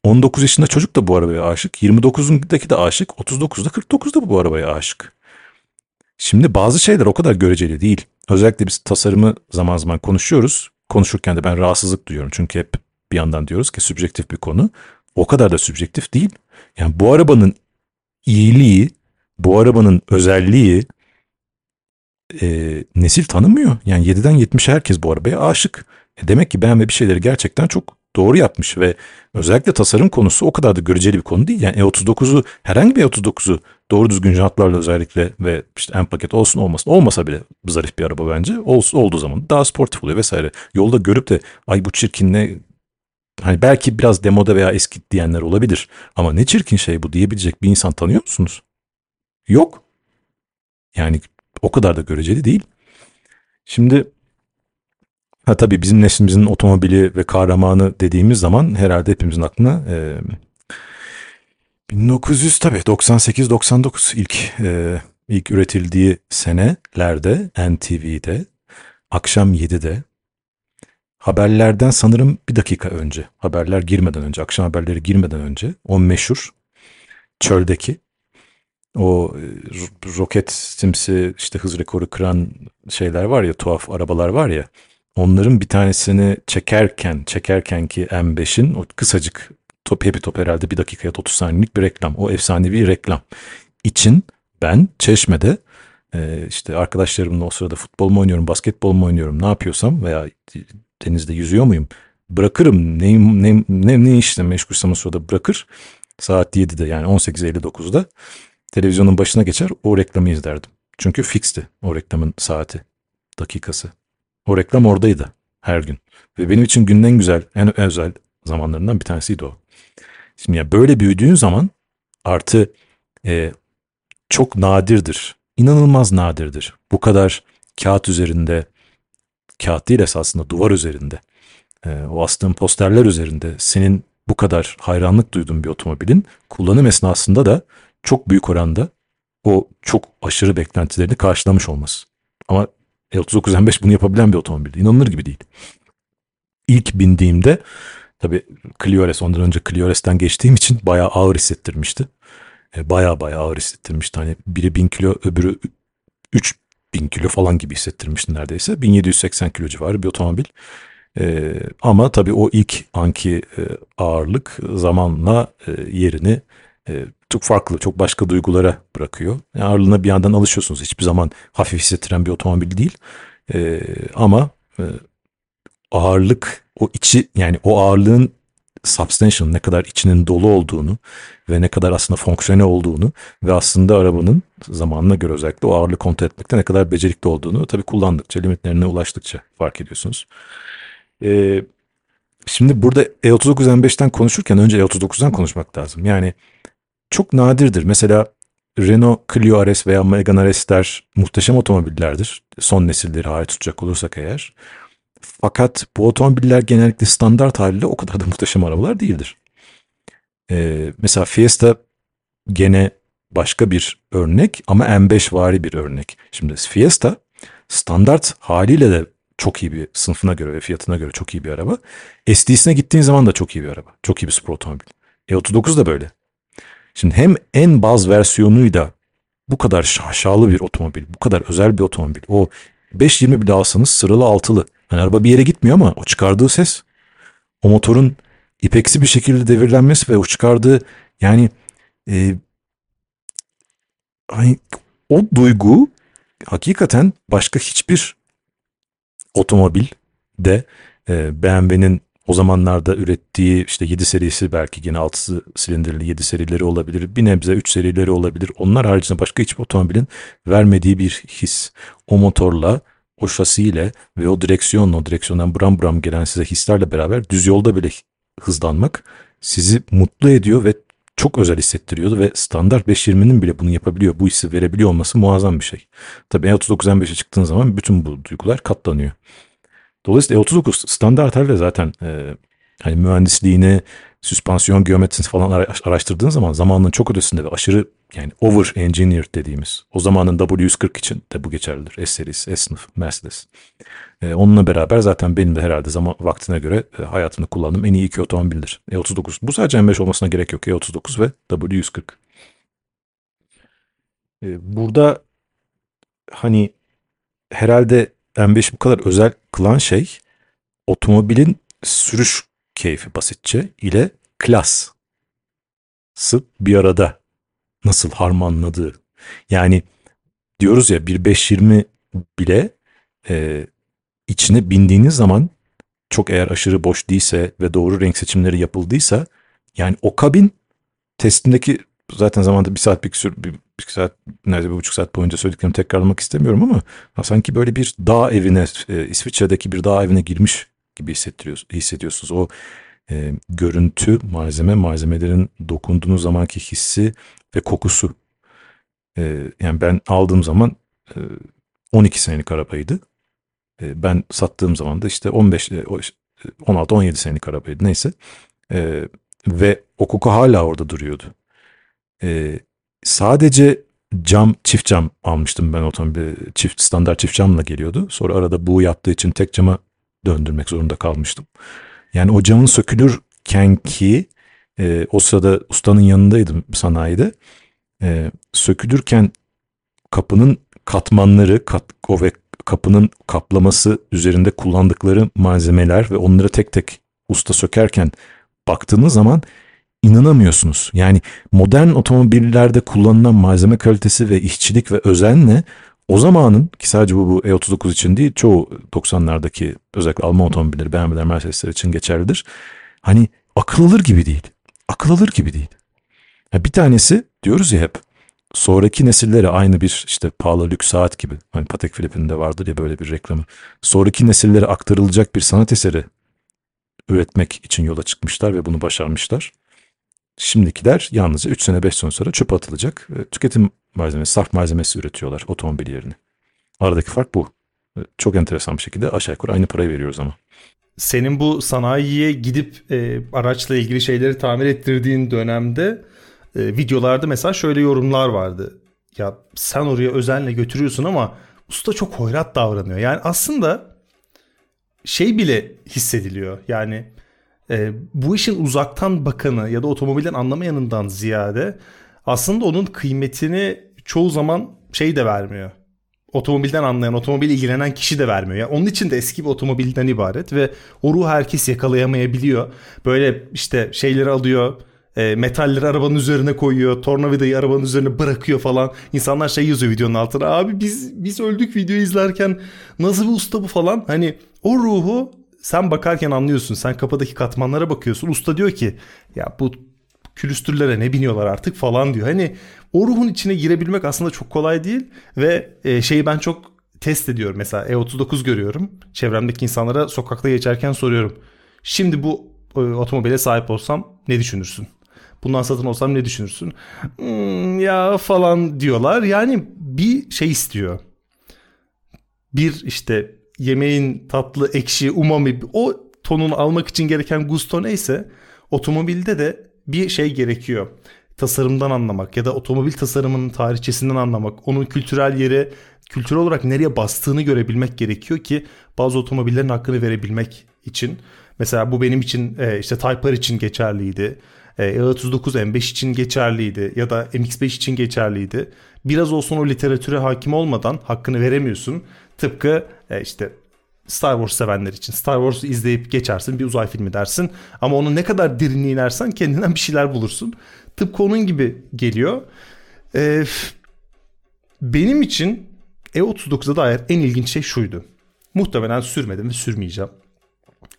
19 yaşında çocuk da bu arabaya aşık. 29'undaki de aşık. 39'da 49'da bu arabaya aşık. Şimdi bazı şeyler o kadar göreceli değil. Özellikle biz tasarımı zaman zaman konuşuyoruz. Konuşurken de ben rahatsızlık duyuyorum. Çünkü hep bir yandan diyoruz ki sübjektif bir konu. O kadar da sübjektif değil. Yani bu arabanın iyiliği, bu arabanın özelliği e, nesil tanımıyor. Yani 7'den 70'e herkes bu arabaya aşık. E demek ki BMW bir şeyleri gerçekten çok doğru yapmış ve özellikle tasarım konusu o kadar da göreceli bir konu değil. Yani E39'u herhangi bir E39'u doğru düzgün jantlarla özellikle ve işte en paket olsun olmasın olmasa bile zarif bir araba bence. Olsun, olduğu zaman daha sportif oluyor vesaire. Yolda görüp de ay bu çirkin ne hani belki biraz demoda veya eski diyenler olabilir ama ne çirkin şey bu diyebilecek bir insan tanıyor musunuz? Yok. Yani o kadar da göreceli değil. Şimdi Ha tabii bizim neslimizin otomobili ve kahramanı dediğimiz zaman herhalde hepimizin aklına e, 1900 tabii 98-99 ilk e, ilk üretildiği senelerde NTV'de akşam 7'de haberlerden sanırım bir dakika önce haberler girmeden önce akşam haberleri girmeden önce o meşhur çöldeki o e, roket simsi işte hız rekoru kıran şeyler var ya tuhaf arabalar var ya Onların bir tanesini çekerken, çekerken ki M5'in o kısacık top hepi top herhalde bir dakikaya 30 saniyelik bir reklam. O efsanevi reklam. İçin ben Çeşme'de e, işte arkadaşlarımla o sırada futbol mu oynuyorum, basketbol mu oynuyorum ne yapıyorsam veya denizde yüzüyor muyum bırakırım. Ne, ne, ne, ne işle meşgulsem o sırada bırakır. Saat 7'de yani 18.59'da televizyonun başına geçer o reklamı izlerdim. Çünkü fixti o reklamın saati, dakikası. O reklam oradaydı her gün. Ve benim için günün en güzel, en özel zamanlarından bir tanesiydi o. Şimdi ya böyle büyüdüğün zaman artı e, çok nadirdir. İnanılmaz nadirdir. Bu kadar kağıt üzerinde, kağıt değil esasında duvar üzerinde, e, o astığın posterler üzerinde senin bu kadar hayranlık duyduğun bir otomobilin kullanım esnasında da çok büyük oranda o çok aşırı beklentilerini karşılamış olması. Ama E39 M5 bunu yapabilen bir otomobil. İnanılır gibi değil. İlk bindiğimde tabii Clio RS ondan önce Clio RS'ten geçtiğim için bayağı ağır hissettirmişti. E, bayağı bayağı ağır hissettirmişti. Hani biri 1000 kilo öbürü 3000 kilo falan gibi hissettirmişti neredeyse. 1780 kilo civarı bir otomobil. E, ama tabii o ilk anki e, ağırlık zamanla e, yerini e, çok farklı, çok başka duygulara bırakıyor. Yani ağırlığına bir yandan alışıyorsunuz. Hiçbir zaman hafif hissettiren bir otomobil değil. E, ama e, ağırlık, o içi yani o ağırlığın substantial ne kadar içinin dolu olduğunu ve ne kadar aslında fonksiyonel olduğunu ve aslında arabanın zamanına göre özellikle o ağırlığı kontrol etmekte ne kadar becerikli olduğunu tabii kullandıkça, limitlerine ulaştıkça fark ediyorsunuz. Ee, şimdi burada E39 M5'ten konuşurken önce E39'dan konuşmak lazım. Yani çok nadirdir. Mesela Renault Clio RS veya Megane RS'ler muhteşem otomobillerdir. Son nesilleri hariç tutacak olursak eğer. Fakat bu otomobiller genellikle standart haliyle o kadar da muhteşem arabalar değildir. Ee, mesela Fiesta gene başka bir örnek ama M5 vari bir örnek. Şimdi Fiesta standart haliyle de çok iyi bir sınıfına göre ve fiyatına göre çok iyi bir araba. SD'sine gittiğin zaman da çok iyi bir araba. Çok iyi bir spor otomobil. E39 da böyle. Şimdi hem en baz versiyonuyla bu kadar şaşalı bir otomobil, bu kadar özel bir otomobil. O 520 bile alsanız sıralı altılı. Hani araba bir yere gitmiyor ama o çıkardığı ses, o motorun ipeksi bir şekilde devirlenmesi ve o çıkardığı yani e, hani o duygu hakikaten başka hiçbir otomobil de e, BMW'nin o zamanlarda ürettiği işte 7 serisi belki yine 6 silindirli 7 serileri olabilir. Bir nebze 3 serileri olabilir. Onlar haricinde başka hiçbir otomobilin vermediği bir his. O motorla o şasiyle ve o direksiyonla, o direksiyondan bram bram gelen size hislerle beraber düz yolda bile hızlanmak sizi mutlu ediyor ve çok özel hissettiriyordu ve standart 520'nin bile bunu yapabiliyor, bu hissi verebiliyor olması muazzam bir şey. Tabii E39 M5'e çıktığın zaman bütün bu duygular katlanıyor. Dolayısıyla E39 standart zaten e, hani mühendisliğini, süspansiyon geometrisini falan araştırdığın zaman zamanın çok ötesinde ve aşırı yani over engineered dediğimiz o zamanın W140 için de bu geçerlidir. S serisi, S sınıf, Mercedes. Ee, onunla beraber zaten benim de herhalde zaman vaktine göre e, hayatımda kullandığım en iyi iki otomobildir. E39. Bu sadece M5 olmasına gerek yok. E39 ve W140. Ee, burada hani herhalde M5 bu kadar özel kılan şey otomobilin sürüş keyfi basitçe ile klas bir arada nasıl harmanladığı. Yani diyoruz ya bir 520 bile e, içine bindiğiniz zaman çok eğer aşırı boş değilse ve doğru renk seçimleri yapıldıysa yani o kabin testindeki zaten zamanda bir saat bir, bir, bir saat neredeyse bir buçuk saat boyunca söylediklerimi tekrarlamak istemiyorum ama sanki böyle bir dağ evine e, İsviçre'deki bir dağ evine girmiş gibi hissediyorsunuz. O e, görüntü, malzeme, malzemelerin dokunduğunuz zamanki hissi ve kokusu. E, yani ben aldığım zaman e, 12 senelik arabaydı. E, ben sattığım zaman da işte 15, 16-17 e, senelik arabaydı neyse. E, ve o koku hala orada duruyordu. E, sadece cam, çift cam almıştım ben otomobil. Çift, standart çift camla geliyordu. Sonra arada bu yaptığı için tek cama döndürmek zorunda kalmıştım. Yani o camın sökülürken ki e, o sırada ustanın yanındaydım sanayide. E, sökülürken kapının katmanları, kat, o ve kapının kaplaması üzerinde kullandıkları malzemeler ve onları tek tek usta sökerken baktığınız zaman inanamıyorsunuz. Yani modern otomobillerde kullanılan malzeme kalitesi ve işçilik ve özenle o zamanın ki sadece bu, bu E39 için değil çoğu 90'lardaki özellikle Alman otomobilleri BMW'ler Mercedesler için geçerlidir. Hani akıl alır gibi değil. Akıl alır gibi değil. Ya bir tanesi diyoruz ya hep sonraki nesillere aynı bir işte pahalı lüks saat gibi. Hani Patek Philippe'in de vardır ya böyle bir reklamı. Sonraki nesillere aktarılacak bir sanat eseri üretmek için yola çıkmışlar ve bunu başarmışlar. Şimdikiler yalnızca 3 sene 5 sene sonra çöpe atılacak. Tüketim malzemesi, sarf malzemesi üretiyorlar otomobil yerine. Aradaki fark bu. Çok enteresan bir şekilde aşağı yukarı aynı parayı veriyoruz ama. Senin bu sanayiye gidip e, araçla ilgili şeyleri tamir ettirdiğin dönemde e, videolarda mesela şöyle yorumlar vardı. Ya sen oraya özenle götürüyorsun ama usta çok hoyrat davranıyor. Yani aslında şey bile hissediliyor. Yani e, bu işin uzaktan bakanı ya da otomobilden anlamayanından ziyade aslında onun kıymetini çoğu zaman şey de vermiyor. Otomobilden anlayan, otomobil ilgilenen kişi de vermiyor. Yani onun için de eski bir otomobilden ibaret ve o ruhu herkes yakalayamayabiliyor. Böyle işte şeyleri alıyor, e, metalleri arabanın üzerine koyuyor, tornavidayı arabanın üzerine bırakıyor falan. İnsanlar şey yazıyor videonun altına. Abi biz biz öldük video izlerken nasıl bir usta bu falan. Hani o ruhu sen bakarken anlıyorsun. Sen kapıdaki katmanlara bakıyorsun. Usta diyor ki ya bu külüstürlere ne biniyorlar artık falan diyor. Hani o ruhun içine girebilmek aslında çok kolay değil ve e, şeyi ben çok test ediyorum. Mesela E39 görüyorum. Çevremdeki insanlara sokakta geçerken soruyorum. Şimdi bu e, otomobile sahip olsam ne düşünürsün? Bundan satın olsam ne düşünürsün? Hmm, ya falan diyorlar. Yani bir şey istiyor. Bir işte yemeğin tatlı, ekşi, umami o tonunu almak için gereken gusto neyse otomobilde de bir şey gerekiyor. Tasarımdan anlamak ya da otomobil tasarımının tarihçesinden anlamak, onun kültürel yeri, kültürel olarak nereye bastığını görebilmek gerekiyor ki bazı otomobillerin hakkını verebilmek için. Mesela bu benim için e, işte Type R için geçerliydi. E39 M5 için geçerliydi ya da MX5 için geçerliydi. Biraz olsun o literatüre hakim olmadan hakkını veremiyorsun. Tıpkı e, işte Star Wars sevenler için. Star Wars izleyip geçersin bir uzay filmi dersin. Ama onun ne kadar derinliğe inersen kendinden bir şeyler bulursun. Tıpkı onun gibi geliyor. Ee, benim için E39'a dair en ilginç şey şuydu. Muhtemelen sürmedim ve sürmeyeceğim.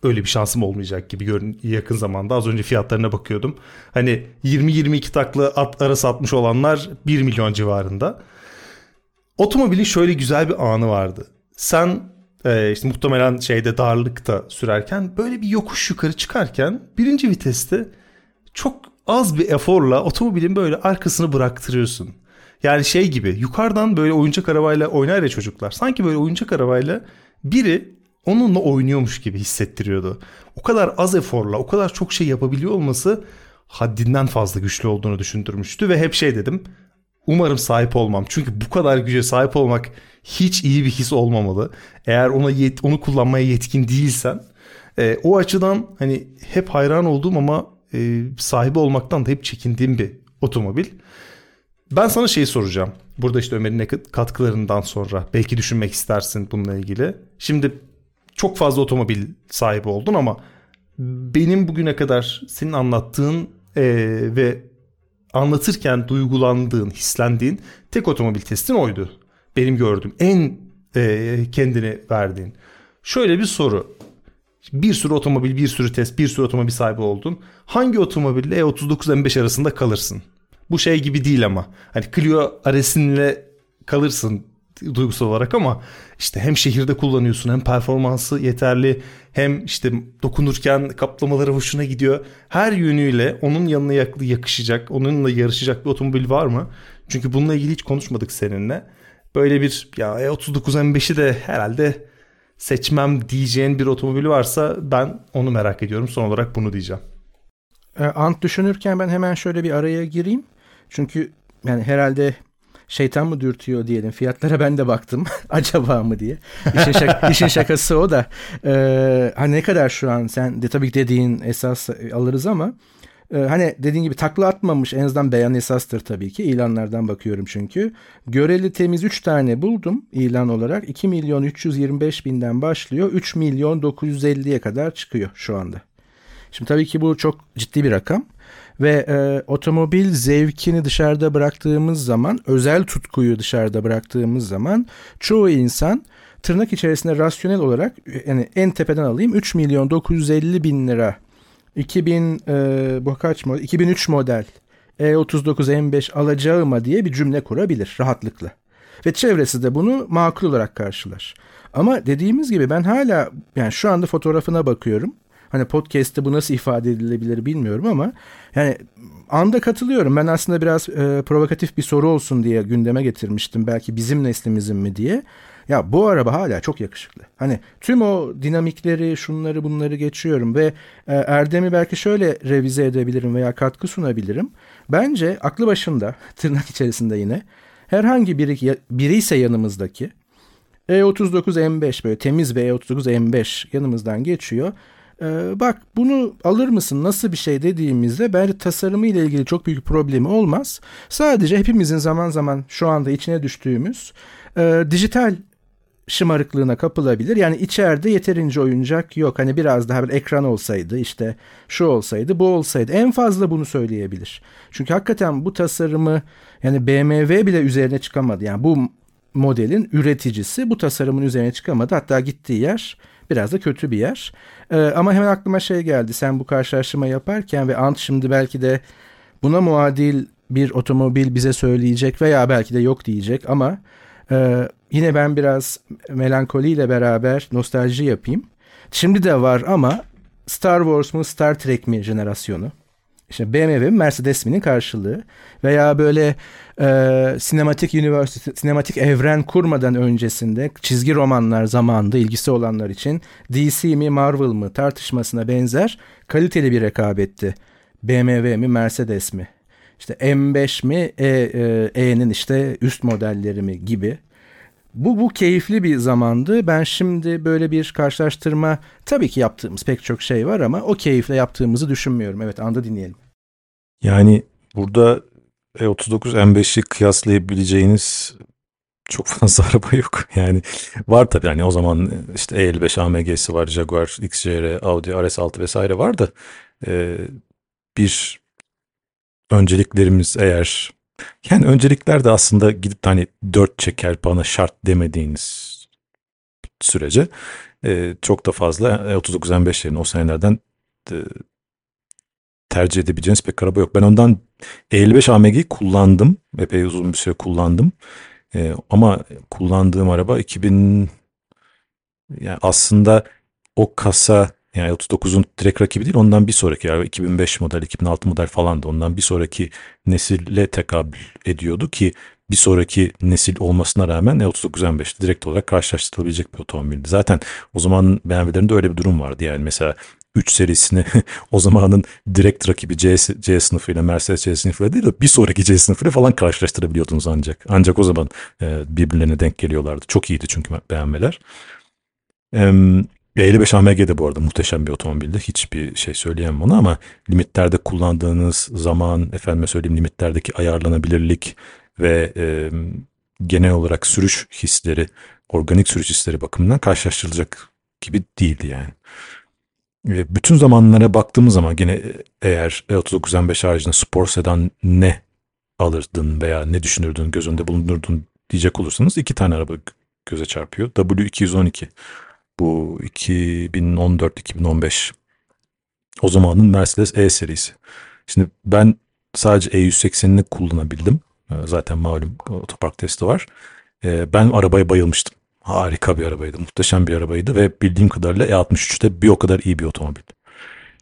Öyle bir şansım olmayacak gibi görün yakın zamanda. Az önce fiyatlarına bakıyordum. Hani 20-22 taklı at arası atmış olanlar 1 milyon civarında. Otomobilin şöyle güzel bir anı vardı Sen e, işte muhtemelen şeyde darlıkta sürerken böyle bir yokuş yukarı çıkarken birinci viteste çok az bir eforla otomobilin böyle arkasını bıraktırıyorsun. Yani şey gibi yukarıdan böyle oyuncak arabayla oynar ya çocuklar. Sanki böyle oyuncak arabayla biri onunla oynuyormuş gibi hissettiriyordu. O kadar az eforla o kadar çok şey yapabiliyor olması haddinden fazla güçlü olduğunu düşündürmüştü ve hep şey dedim. Umarım sahip olmam. Çünkü bu kadar güce sahip olmak hiç iyi bir his olmamalı. Eğer ona yet, onu kullanmaya yetkin değilsen e, o açıdan hani hep hayran olduğum ama e, sahibi olmaktan da hep çekindiğim bir otomobil. Ben sana şeyi soracağım. Burada işte Ömer'in katkılarından sonra belki düşünmek istersin bununla ilgili. Şimdi çok fazla otomobil sahibi oldun ama benim bugüne kadar senin anlattığın e, ve anlatırken duygulandığın, hislendiğin tek otomobil testin oydu. Benim gördüğüm en e, kendini verdiğin. Şöyle bir soru. Bir sürü otomobil, bir sürü test, bir sürü otomobil sahibi oldun. Hangi otomobille E39 M5 arasında kalırsın? Bu şey gibi değil ama. Hani Clio Aresin'le kalırsın duygusal olarak ama işte hem şehirde kullanıyorsun hem performansı yeterli hem işte dokunurken kaplamaları hoşuna gidiyor. Her yönüyle onun yanına yakışacak, onunla yarışacak bir otomobil var mı? Çünkü bununla ilgili hiç konuşmadık seninle. Böyle bir ya E39 M5'i de herhalde seçmem diyeceğin bir otomobil varsa ben onu merak ediyorum. Son olarak bunu diyeceğim. E, ant düşünürken ben hemen şöyle bir araya gireyim. Çünkü yani herhalde şeytan mı dürtüyor diyelim. Fiyatlara ben de baktım. [laughs] Acaba mı diye. İşin, şak [laughs] işin şakası o da. Ee, hani ne kadar şu an sen de tabii dediğin esas alırız ama e, hani dediğin gibi takla atmamış en azından beyan esastır tabii ki. ilanlardan bakıyorum çünkü. Göreli temiz 3 tane buldum ilan olarak. 2 milyon 325 binden başlıyor. 3 milyon 950'ye kadar çıkıyor şu anda. Şimdi tabii ki bu çok ciddi bir rakam. Ve e, otomobil zevkini dışarıda bıraktığımız zaman, özel tutkuyu dışarıda bıraktığımız zaman çoğu insan tırnak içerisinde rasyonel olarak yani en tepeden alayım 3 milyon 950 bin lira 2000 e, bu kaç model 2003 model E39 M5 alacağıma diye bir cümle kurabilir rahatlıkla. Ve çevresi de bunu makul olarak karşılar. Ama dediğimiz gibi ben hala yani şu anda fotoğrafına bakıyorum. Hani podcast'te bu nasıl ifade edilebilir bilmiyorum ama yani anda katılıyorum. Ben aslında biraz e, provokatif bir soru olsun diye gündeme getirmiştim. Belki bizim neslimizin mi diye. Ya bu araba hala çok yakışıklı. Hani tüm o dinamikleri, şunları bunları geçiyorum ve e, Erdem'i belki şöyle revize edebilirim veya katkı sunabilirim. Bence aklı başında, [laughs] tırnak içerisinde yine herhangi biri, biri ise yanımızdaki E39 M5 böyle temiz bir E39 M5 yanımızdan geçiyor. Ee, bak bunu alır mısın nasıl bir şey dediğimizde bence tasarımı ile ilgili çok büyük problemi olmaz. Sadece hepimizin zaman zaman şu anda içine düştüğümüz e, dijital şımarıklığına kapılabilir. Yani içeride yeterince oyuncak yok. Hani biraz daha bir ekran olsaydı işte şu olsaydı bu olsaydı en fazla bunu söyleyebilir. Çünkü hakikaten bu tasarımı yani BMW bile üzerine çıkamadı. Yani bu modelin üreticisi bu tasarımın üzerine çıkamadı. Hatta gittiği yer biraz da kötü bir yer. Ee, ama hemen aklıma şey geldi. Sen bu karşılaştırma yaparken ve Ant şimdi belki de buna muadil bir otomobil bize söyleyecek veya belki de yok diyecek ama e, yine ben biraz melankoliyle beraber nostalji yapayım. Şimdi de var ama Star Wars mu Star Trek mi jenerasyonu? İşte BMW Mercedes mi'nin karşılığı veya böyle e, sinematik üniversite, sinematik evren kurmadan öncesinde çizgi romanlar zamanında ilgisi olanlar için DC mi Marvel mı tartışmasına benzer kaliteli bir rekabetti. BMW mi Mercedes mi? İşte M5 mi e, e, E'nin işte üst modelleri mi gibi. Bu, bu keyifli bir zamandı. Ben şimdi böyle bir karşılaştırma tabii ki yaptığımız pek çok şey var ama o keyifle yaptığımızı düşünmüyorum. Evet anda dinleyelim. Yani burada E39 M5'i kıyaslayabileceğiniz çok fazla [laughs] araba yok. Yani var tabii yani o zaman işte E55 AMG'si var, Jaguar XJR, Audi RS6 vesaire var da e, bir önceliklerimiz eğer yani öncelikler de aslında gidip hani dört çeker bana şart demediğiniz sürece e, çok da fazla E39 M5'lerin o senelerden e, tercih edebileceğiniz pek araba yok. Ben ondan 55 AMG'yi kullandım. Epey uzun bir süre kullandım. E, ama kullandığım araba 2000 Yani aslında o kasa yani 39'un direkt rakibi değil ondan bir sonraki yani 2005 model 2006 model falan da ondan bir sonraki nesille tekabül ediyordu ki bir sonraki nesil olmasına rağmen E39 M5'te direkt olarak karşılaştırılabilecek bir otomobildi. Zaten o zaman BMW'lerinde öyle bir durum vardı yani mesela 3 serisini [laughs] o zamanın direkt rakibi C, C sınıfıyla Mercedes C sınıfıyla değil de bir sonraki C sınıfıyla falan karşılaştırabiliyordunuz ancak. Ancak o zaman e, birbirlerine denk geliyorlardı. Çok iyiydi çünkü BMW'ler. E, 55 AMG de bu arada muhteşem bir otomobildi. Hiçbir şey söyleyemem ona ama limitlerde kullandığınız zaman, efendime söyleyeyim limitlerdeki ayarlanabilirlik ve e, genel olarak sürüş hisleri, organik sürüş hisleri bakımından karşılaştırılacak gibi değildi yani. Ve bütün zamanlara baktığımız zaman gene eğer E39 M5 haricinde spor sedan ne alırdın veya ne düşünürdün, göz önünde bulundurdun diyecek olursanız iki tane araba göze çarpıyor. W212 bu 2014-2015 o zamanın Mercedes E serisi. Şimdi ben sadece E180'ini kullanabildim. Ee, zaten malum otopark testi var. Ee, ben arabaya bayılmıştım. Harika bir arabaydı. Muhteşem bir arabaydı ve bildiğim kadarıyla E63'te bir o kadar iyi bir otomobil.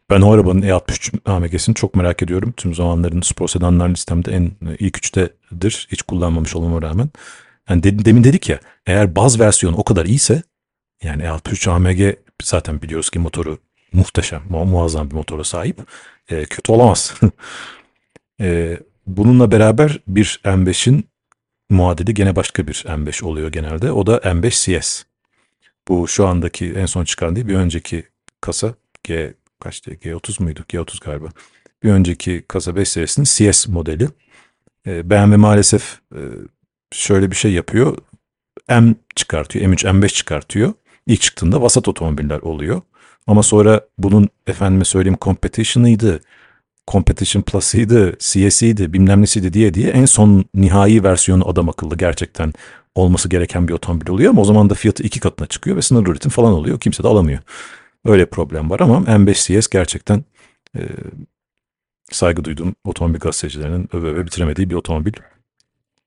Ben o arabanın E63 AMG'sini çok merak ediyorum. Tüm zamanların spor sedanlar listemde en ilk üçtedir. Hiç kullanmamış olmama rağmen. Yani demin dedik ya eğer baz versiyonu o kadar iyiyse yani E63 AMG zaten biliyoruz ki motoru muhteşem, mu muazzam bir motora sahip. E, kötü olamaz. [laughs] e, bununla beraber bir M5'in muadili gene başka bir M5 oluyor genelde. O da M5 CS. Bu şu andaki en son çıkan değil bir önceki kasa G kaçtı? G30 muydu? G30 galiba. Bir önceki kasa 5 serisinin CS modeli. E, BMW maalesef e, şöyle bir şey yapıyor. M çıkartıyor. M3, M5 çıkartıyor. İlk çıktığında vasat otomobiller oluyor. Ama sonra bunun efendime söyleyeyim competition'ıydı, competition plus'ıydı, CS'iydi, bilmem nesiydi diye diye en son nihai versiyonu adam akıllı gerçekten olması gereken bir otomobil oluyor ama o zaman da fiyatı iki katına çıkıyor ve sınırlı üretim falan oluyor. Kimse de alamıyor. Öyle problem var ama M5 CS gerçekten e, saygı duyduğum otomobil gazetecilerinin öve öve bitiremediği bir otomobil.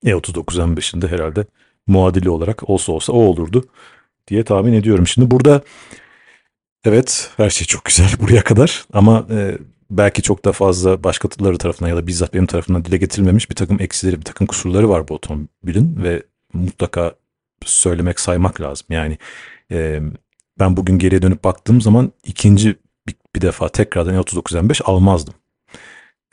E39 M5'in de herhalde muadili olarak olsa olsa o olurdu diye tahmin ediyorum. Şimdi burada evet her şey çok güzel [laughs] buraya kadar ama e, belki çok da fazla başkaları tarafından ya da bizzat benim tarafından dile getirilmemiş bir takım eksileri, bir takım kusurları var bu otomobilin ve mutlaka söylemek, saymak lazım. Yani e, ben bugün geriye dönüp baktığım zaman ikinci bir, bir defa tekrardan 39 M5 almazdım.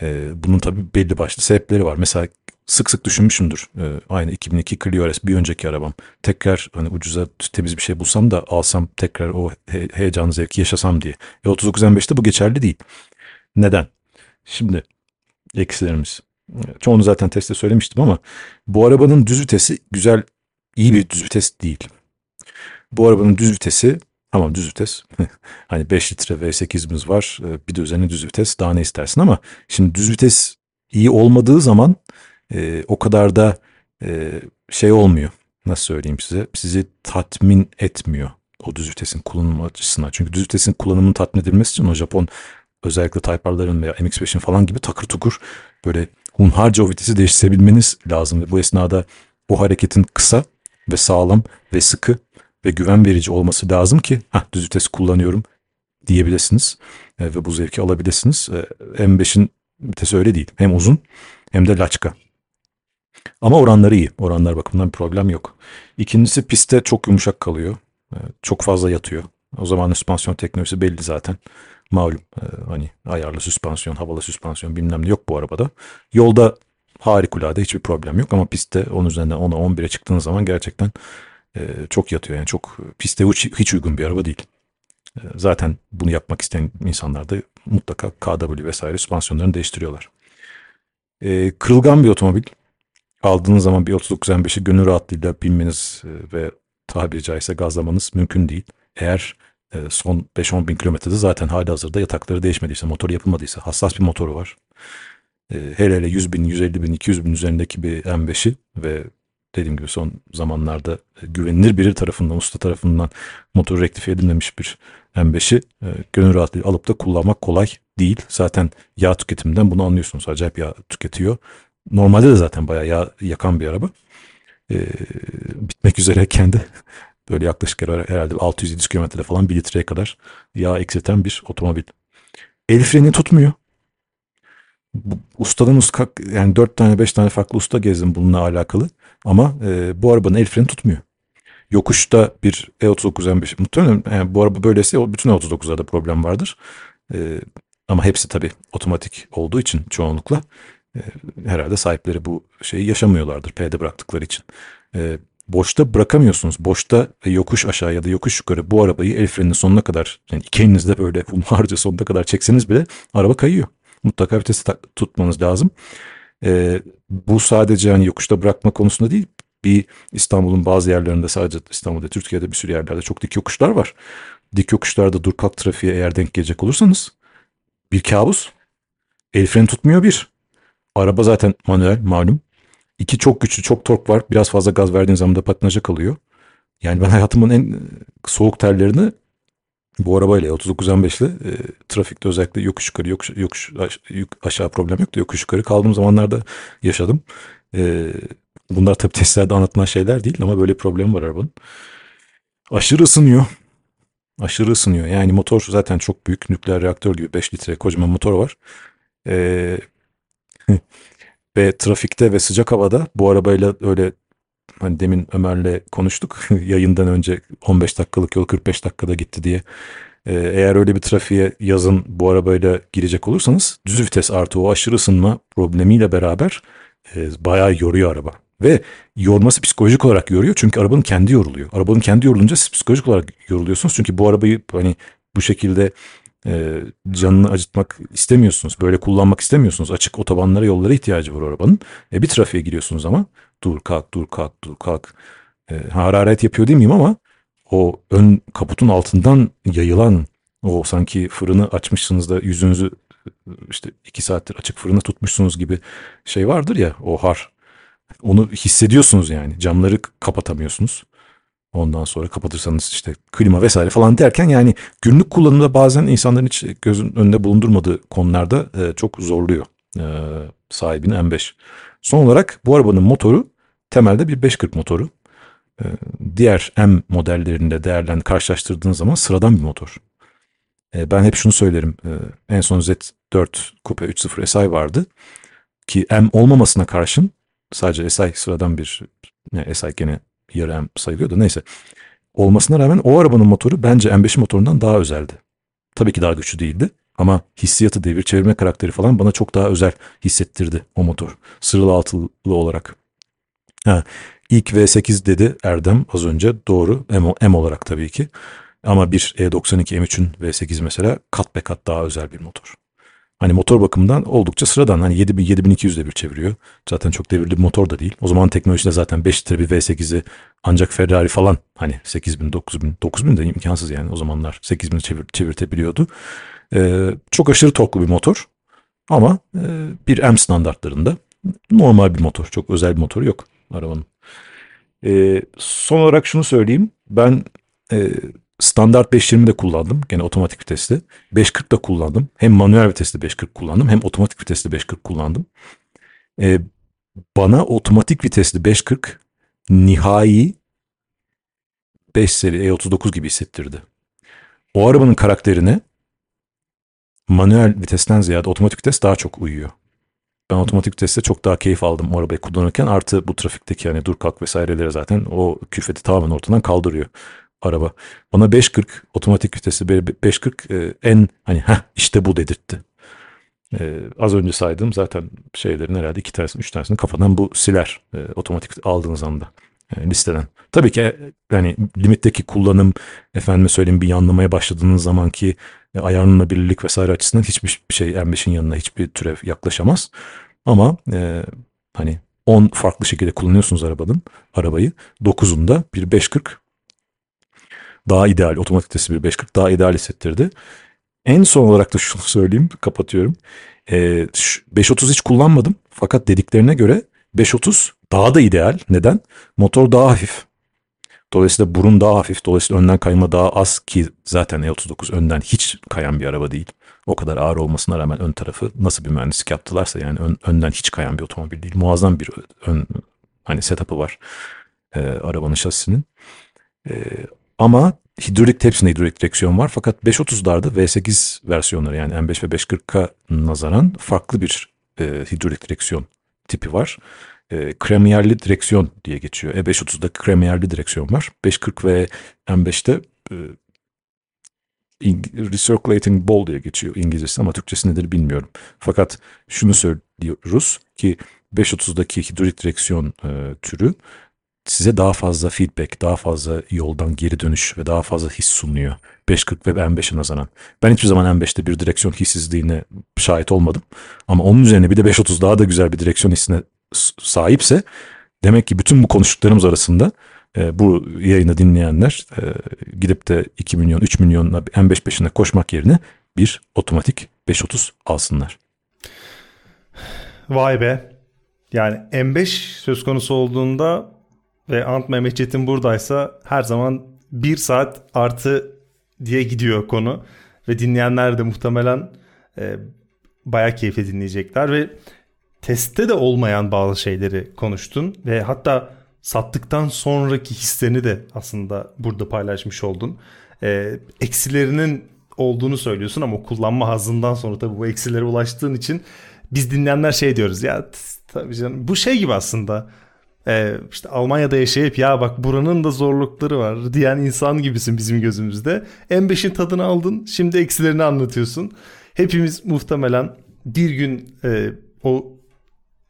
E, bunun tabii belli başlı sebepleri var. Mesela sık sık düşünmüşümdür. Ee, aynı 2002 Clio RS bir önceki arabam. Tekrar hani ucuza temiz bir şey bulsam da alsam tekrar o he- heyecanı zevki yaşasam diye. E 39 M5'te bu geçerli değil. Neden? Şimdi eksilerimiz. Çoğunu zaten testte söylemiştim ama bu arabanın düz vitesi güzel, iyi bir düz vites değil. Bu arabanın düz vitesi Tamam düz vites. [laughs] hani 5 litre V8'imiz var. Ee, bir de üzerine düz vites. Daha ne istersin ama şimdi düz vites iyi olmadığı zaman e, o kadar da e, şey olmuyor. Nasıl söyleyeyim size? Sizi tatmin etmiyor o düz vitesin kullanımı açısından. Çünkü düz vitesin kullanımını tatmin edilmesi için o Japon özellikle Type R'ların veya MX-5'in falan gibi takır tukur böyle hunharca o vitesi değiştirebilmeniz lazım. Ve bu esnada o hareketin kısa ve sağlam ve sıkı ve güven verici olması lazım ki Hah, düz vites kullanıyorum diyebilirsiniz e, ve bu zevki alabilirsiniz. E, M5'in vitesi öyle değil. Hem uzun hem de laçka. Ama oranları iyi. Oranlar bakımından problem yok. İkincisi pistte çok yumuşak kalıyor. Ee, çok fazla yatıyor. O zaman süspansiyon teknolojisi belli zaten. Malum e, hani ayarlı süspansiyon, havalı süspansiyon bilmem ne yok bu arabada. Yolda harikulade hiçbir problem yok ama pistte onun üzerinden 10'a 11'e çıktığınız zaman gerçekten e, çok yatıyor. Yani çok piste hiç uygun bir araba değil. E, zaten bunu yapmak isteyen insanlar da mutlaka KW vesaire süspansiyonlarını değiştiriyorlar. kırılgan bir otomobil aldığınız zaman bir 39 M5'i gönül rahatlığıyla binmeniz e, ve tabiri caizse gazlamanız mümkün değil. Eğer e, son 5-10 bin kilometrede zaten hali hazırda yatakları değişmediyse, motor yapılmadıysa, hassas bir motoru var. E, hele hele 100 bin, 150 bin, 200 bin üzerindeki bir M5'i ve dediğim gibi son zamanlarda güvenilir biri tarafından, usta tarafından motor rektifiye edilmemiş bir M5'i gönül rahatlığı alıp da kullanmak kolay değil. Zaten yağ tüketiminden bunu anlıyorsunuz. Acayip yağ tüketiyor. Normalde de zaten bayağı yağ yakan bir araba. Ee, bitmek üzereyken de [laughs] Böyle yaklaşık herhalde 600-700 kilometrede falan 1 litreye kadar yağ eksilten bir otomobil. El freni tutmuyor. Ustadan usta yani 4 tane 5 tane farklı usta gezdim bununla alakalı. Ama e, bu arabanın el freni tutmuyor. Yokuşta bir E39 M5 muhtemelen yani bu araba böyleyse bütün E39'larda problem vardır. E, ama hepsi tabii otomatik olduğu için çoğunlukla e, herhalde sahipleri bu şeyi yaşamıyorlardır P'de bıraktıkları için. E, boşta bırakamıyorsunuz. Boşta yokuş aşağı ya da yokuş yukarı bu arabayı el freninin sonuna kadar yani iki elinizde böyle [laughs] hunharca sonuna kadar çekseniz bile araba kayıyor. Mutlaka vitesi tutmanız lazım. E, bu sadece hani yokuşta bırakma konusunda değil. Bir İstanbul'un bazı yerlerinde sadece İstanbul'da Türkiye'de bir sürü yerlerde çok dik yokuşlar var. Dik yokuşlarda dur kalk trafiğe eğer denk gelecek olursanız bir kabus. El freni tutmuyor bir. Araba zaten manuel malum. İki çok güçlü, çok tork var. Biraz fazla gaz verdiğin zaman da patinaja kalıyor. Yani ben [laughs] hayatımın en e, soğuk terlerini bu arabayla 39 15'li e, trafikte özellikle yokuş yukarı yokuş, yokuş aşağı problem yok da yokuş yukarı kaldığım zamanlarda yaşadım. E, bunlar tabii testlerde anlatılan şeyler değil ama böyle bir problem var arabanın. Aşırı ısınıyor. Aşırı ısınıyor. Yani motor zaten çok büyük. Nükleer reaktör gibi 5 litre kocaman motor var. Ee, [laughs] ve trafikte ve sıcak havada bu arabayla öyle hani demin Ömer'le konuştuk [laughs] yayından önce 15 dakikalık yol 45 dakikada gitti diye. Ee, eğer öyle bir trafiğe yazın bu arabayla girecek olursanız düz vites artı o aşırı ısınma problemiyle beraber e, bayağı yoruyor araba. Ve yorması psikolojik olarak yoruyor çünkü arabanın kendi yoruluyor. Arabanın kendi yorulunca siz psikolojik olarak yoruluyorsunuz. Çünkü bu arabayı hani bu şekilde e, canını acıtmak istemiyorsunuz. Böyle kullanmak istemiyorsunuz. Açık otobanlara yollara ihtiyacı var arabanın. E, bir trafiğe giriyorsunuz ama dur kalk dur kalk dur kalk. E, hararet yapıyor demeyeyim ama o ön kaputun altından yayılan o sanki fırını açmışsınız da yüzünüzü işte iki saattir açık fırını tutmuşsunuz gibi şey vardır ya o har. Onu hissediyorsunuz yani. Camları kapatamıyorsunuz. Ondan sonra kapatırsanız işte klima vesaire falan derken yani günlük kullanımda bazen insanların hiç gözün önünde bulundurmadığı konularda e, çok zorluyor e, sahibini M5. Son olarak bu arabanın motoru temelde bir 540 motoru. E, diğer M modellerinde değerlen karşılaştırdığınız zaman sıradan bir motor. E, ben hep şunu söylerim. E, en son Z4 Coupe 3.0 SI vardı. Ki M olmamasına karşın sadece SI sıradan bir yani SI gene yarı M sayılıyordu neyse. Olmasına rağmen o arabanın motoru bence M5 motorundan daha özeldi. Tabii ki daha güçlü değildi ama hissiyatı, devir çevirme karakteri falan bana çok daha özel hissettirdi o motor. Sırıl altılı olarak. Ha, ilk V8 dedi Erdem az önce doğru M, M olarak tabii ki. Ama bir E92 M3'ün V8 mesela kat be kat daha özel bir motor. Hani motor bakımından oldukça sıradan. Hani 7000 7200 devir çeviriyor. Zaten çok devirli bir motor da değil. O zaman teknolojide zaten 5 litre bir V8'i ancak Ferrari falan hani 8000 9000 9000 de imkansız yani o zamanlar 8000 çevir, çevirtebiliyordu. Ee, çok aşırı torklu bir motor. Ama e, bir M standartlarında normal bir motor. Çok özel bir motoru yok arabanın. Ee, son olarak şunu söyleyeyim. Ben e, Standart 520 de kullandım. Gene otomatik vitesli. 540 da kullandım. Hem manuel vitesli 540 kullandım hem otomatik vitesli 540 kullandım. Ee, bana otomatik vitesli 540 nihai 5 seri E39 gibi hissettirdi. O arabanın karakterine manuel vitesten ziyade otomatik vites daha çok uyuyor. Ben otomatik viteste çok daha keyif aldım o arabayı kullanırken. Artı bu trafikteki hani dur kalk vesaireleri zaten o külfeti tamamen ortadan kaldırıyor araba. Bana 540 otomatik vitesi 540 e, en hani ha işte bu dedirtti. Ee, az önce saydığım zaten şeylerin herhalde iki tanesini, üç tanesini kafadan bu siler e, otomatik aldığınız anda e, listeden. Tabii ki yani limitteki kullanım efendime söyleyeyim bir yanlamaya başladığınız zamanki e, ayarlanabilirlik vesaire açısından hiçbir şey M5'in yanına hiçbir türev yaklaşamaz. Ama e, hani 10 farklı şekilde kullanıyorsunuz arabanın arabayı. 9'unda bir 540 daha ideal, otomatik vitesi bir 540 daha ideal hissettirdi. En son olarak da şunu söyleyeyim, kapatıyorum. Ee, 530 hiç kullanmadım fakat dediklerine göre 530 daha da ideal. Neden? Motor daha hafif. Dolayısıyla burun daha hafif. Dolayısıyla önden kayma daha az ki zaten E39 önden hiç kayan bir araba değil. O kadar ağır olmasına rağmen ön tarafı nasıl bir mühendislik yaptılarsa yani ön, önden hiç kayan bir otomobil değil. Muazzam bir ön hani setup'ı var e, arabanın şasisinin. E, ama hidrolik hepsinde hidrolik direksiyon var. Fakat 530'larda V8 versiyonları yani M5 ve 540'a nazaran farklı bir e, hidrolik direksiyon tipi var. E, kremiyerli direksiyon diye geçiyor. E530'da kremiyerli direksiyon var. 540 ve M5'te e, recirculating ball diye geçiyor İngilizcesi ama Türkçesi nedir bilmiyorum. Fakat şunu söylüyoruz ki 530'daki hidrolik direksiyon e, türü size daha fazla feedback, daha fazla yoldan geri dönüş ve daha fazla his sunuyor. 540 ve M5'e nazaran. Ben hiçbir zaman M5'te bir direksiyon hissizliğine şahit olmadım. Ama onun üzerine bir de 530 daha da güzel bir direksiyon hissine sahipse demek ki bütün bu konuştuklarımız arasında e, bu yayını dinleyenler e, gidip de 2 milyon 3 milyonla M5 peşinde koşmak yerine bir otomatik 530 alsınlar. Vay be. Yani M5 söz konusu olduğunda ve Ant Mehmet Çetin buradaysa her zaman bir saat artı diye gidiyor konu. Ve dinleyenler de muhtemelen e, bayağı keyifli dinleyecekler ve testte de olmayan bazı şeyleri konuştun ve hatta sattıktan sonraki hislerini de aslında burada paylaşmış oldun. E, eksilerinin olduğunu söylüyorsun ama kullanma hazından sonra tabii bu eksilere ulaştığın için biz dinleyenler şey diyoruz ya tabii canım bu şey gibi aslında e, işte Almanya'da yaşayıp ya bak buranın da zorlukları var diyen insan gibisin bizim gözümüzde. M5'in tadını aldın şimdi eksilerini anlatıyorsun. Hepimiz muhtemelen bir gün e, o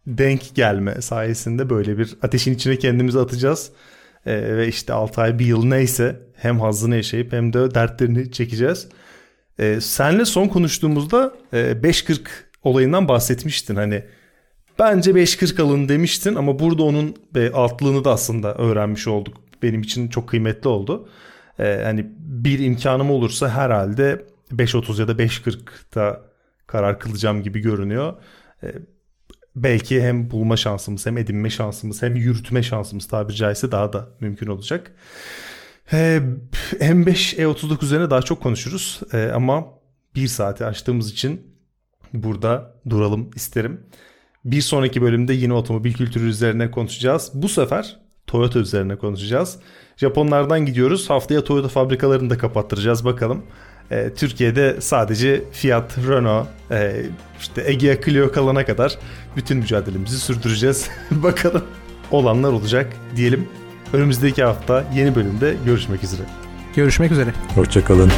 denk gelme sayesinde böyle bir ateşin içine kendimizi atacağız. E, ve işte 6 ay bir yıl neyse hem hazzını yaşayıp hem de dertlerini çekeceğiz. E, senle son konuştuğumuzda e, 540 olayından bahsetmiştin. Hani bence 540 alın demiştin ama burada onun e, altlığını da aslında öğrenmiş olduk. Benim için çok kıymetli oldu. E, hani bir imkanım olursa herhalde 530 ya da 540'ta karar kılacağım gibi görünüyor. E, belki hem bulma şansımız hem edinme şansımız hem yürütme şansımız tabiri caizse daha da mümkün olacak. Ee, M5 E39 üzerine daha çok konuşuruz ee, ama bir saati açtığımız için burada duralım isterim. Bir sonraki bölümde yine otomobil kültürü üzerine konuşacağız. Bu sefer Toyota üzerine konuşacağız. Japonlardan gidiyoruz. Haftaya Toyota fabrikalarını da kapattıracağız bakalım. E, Türkiye'de sadece Fiat, Renault, e, işte Egea Clio kalana kadar bütün mücadelemizi sürdüreceğiz. [laughs] bakalım olanlar olacak diyelim. Önümüzdeki hafta yeni bölümde görüşmek üzere. Görüşmek üzere. Hoşçakalın.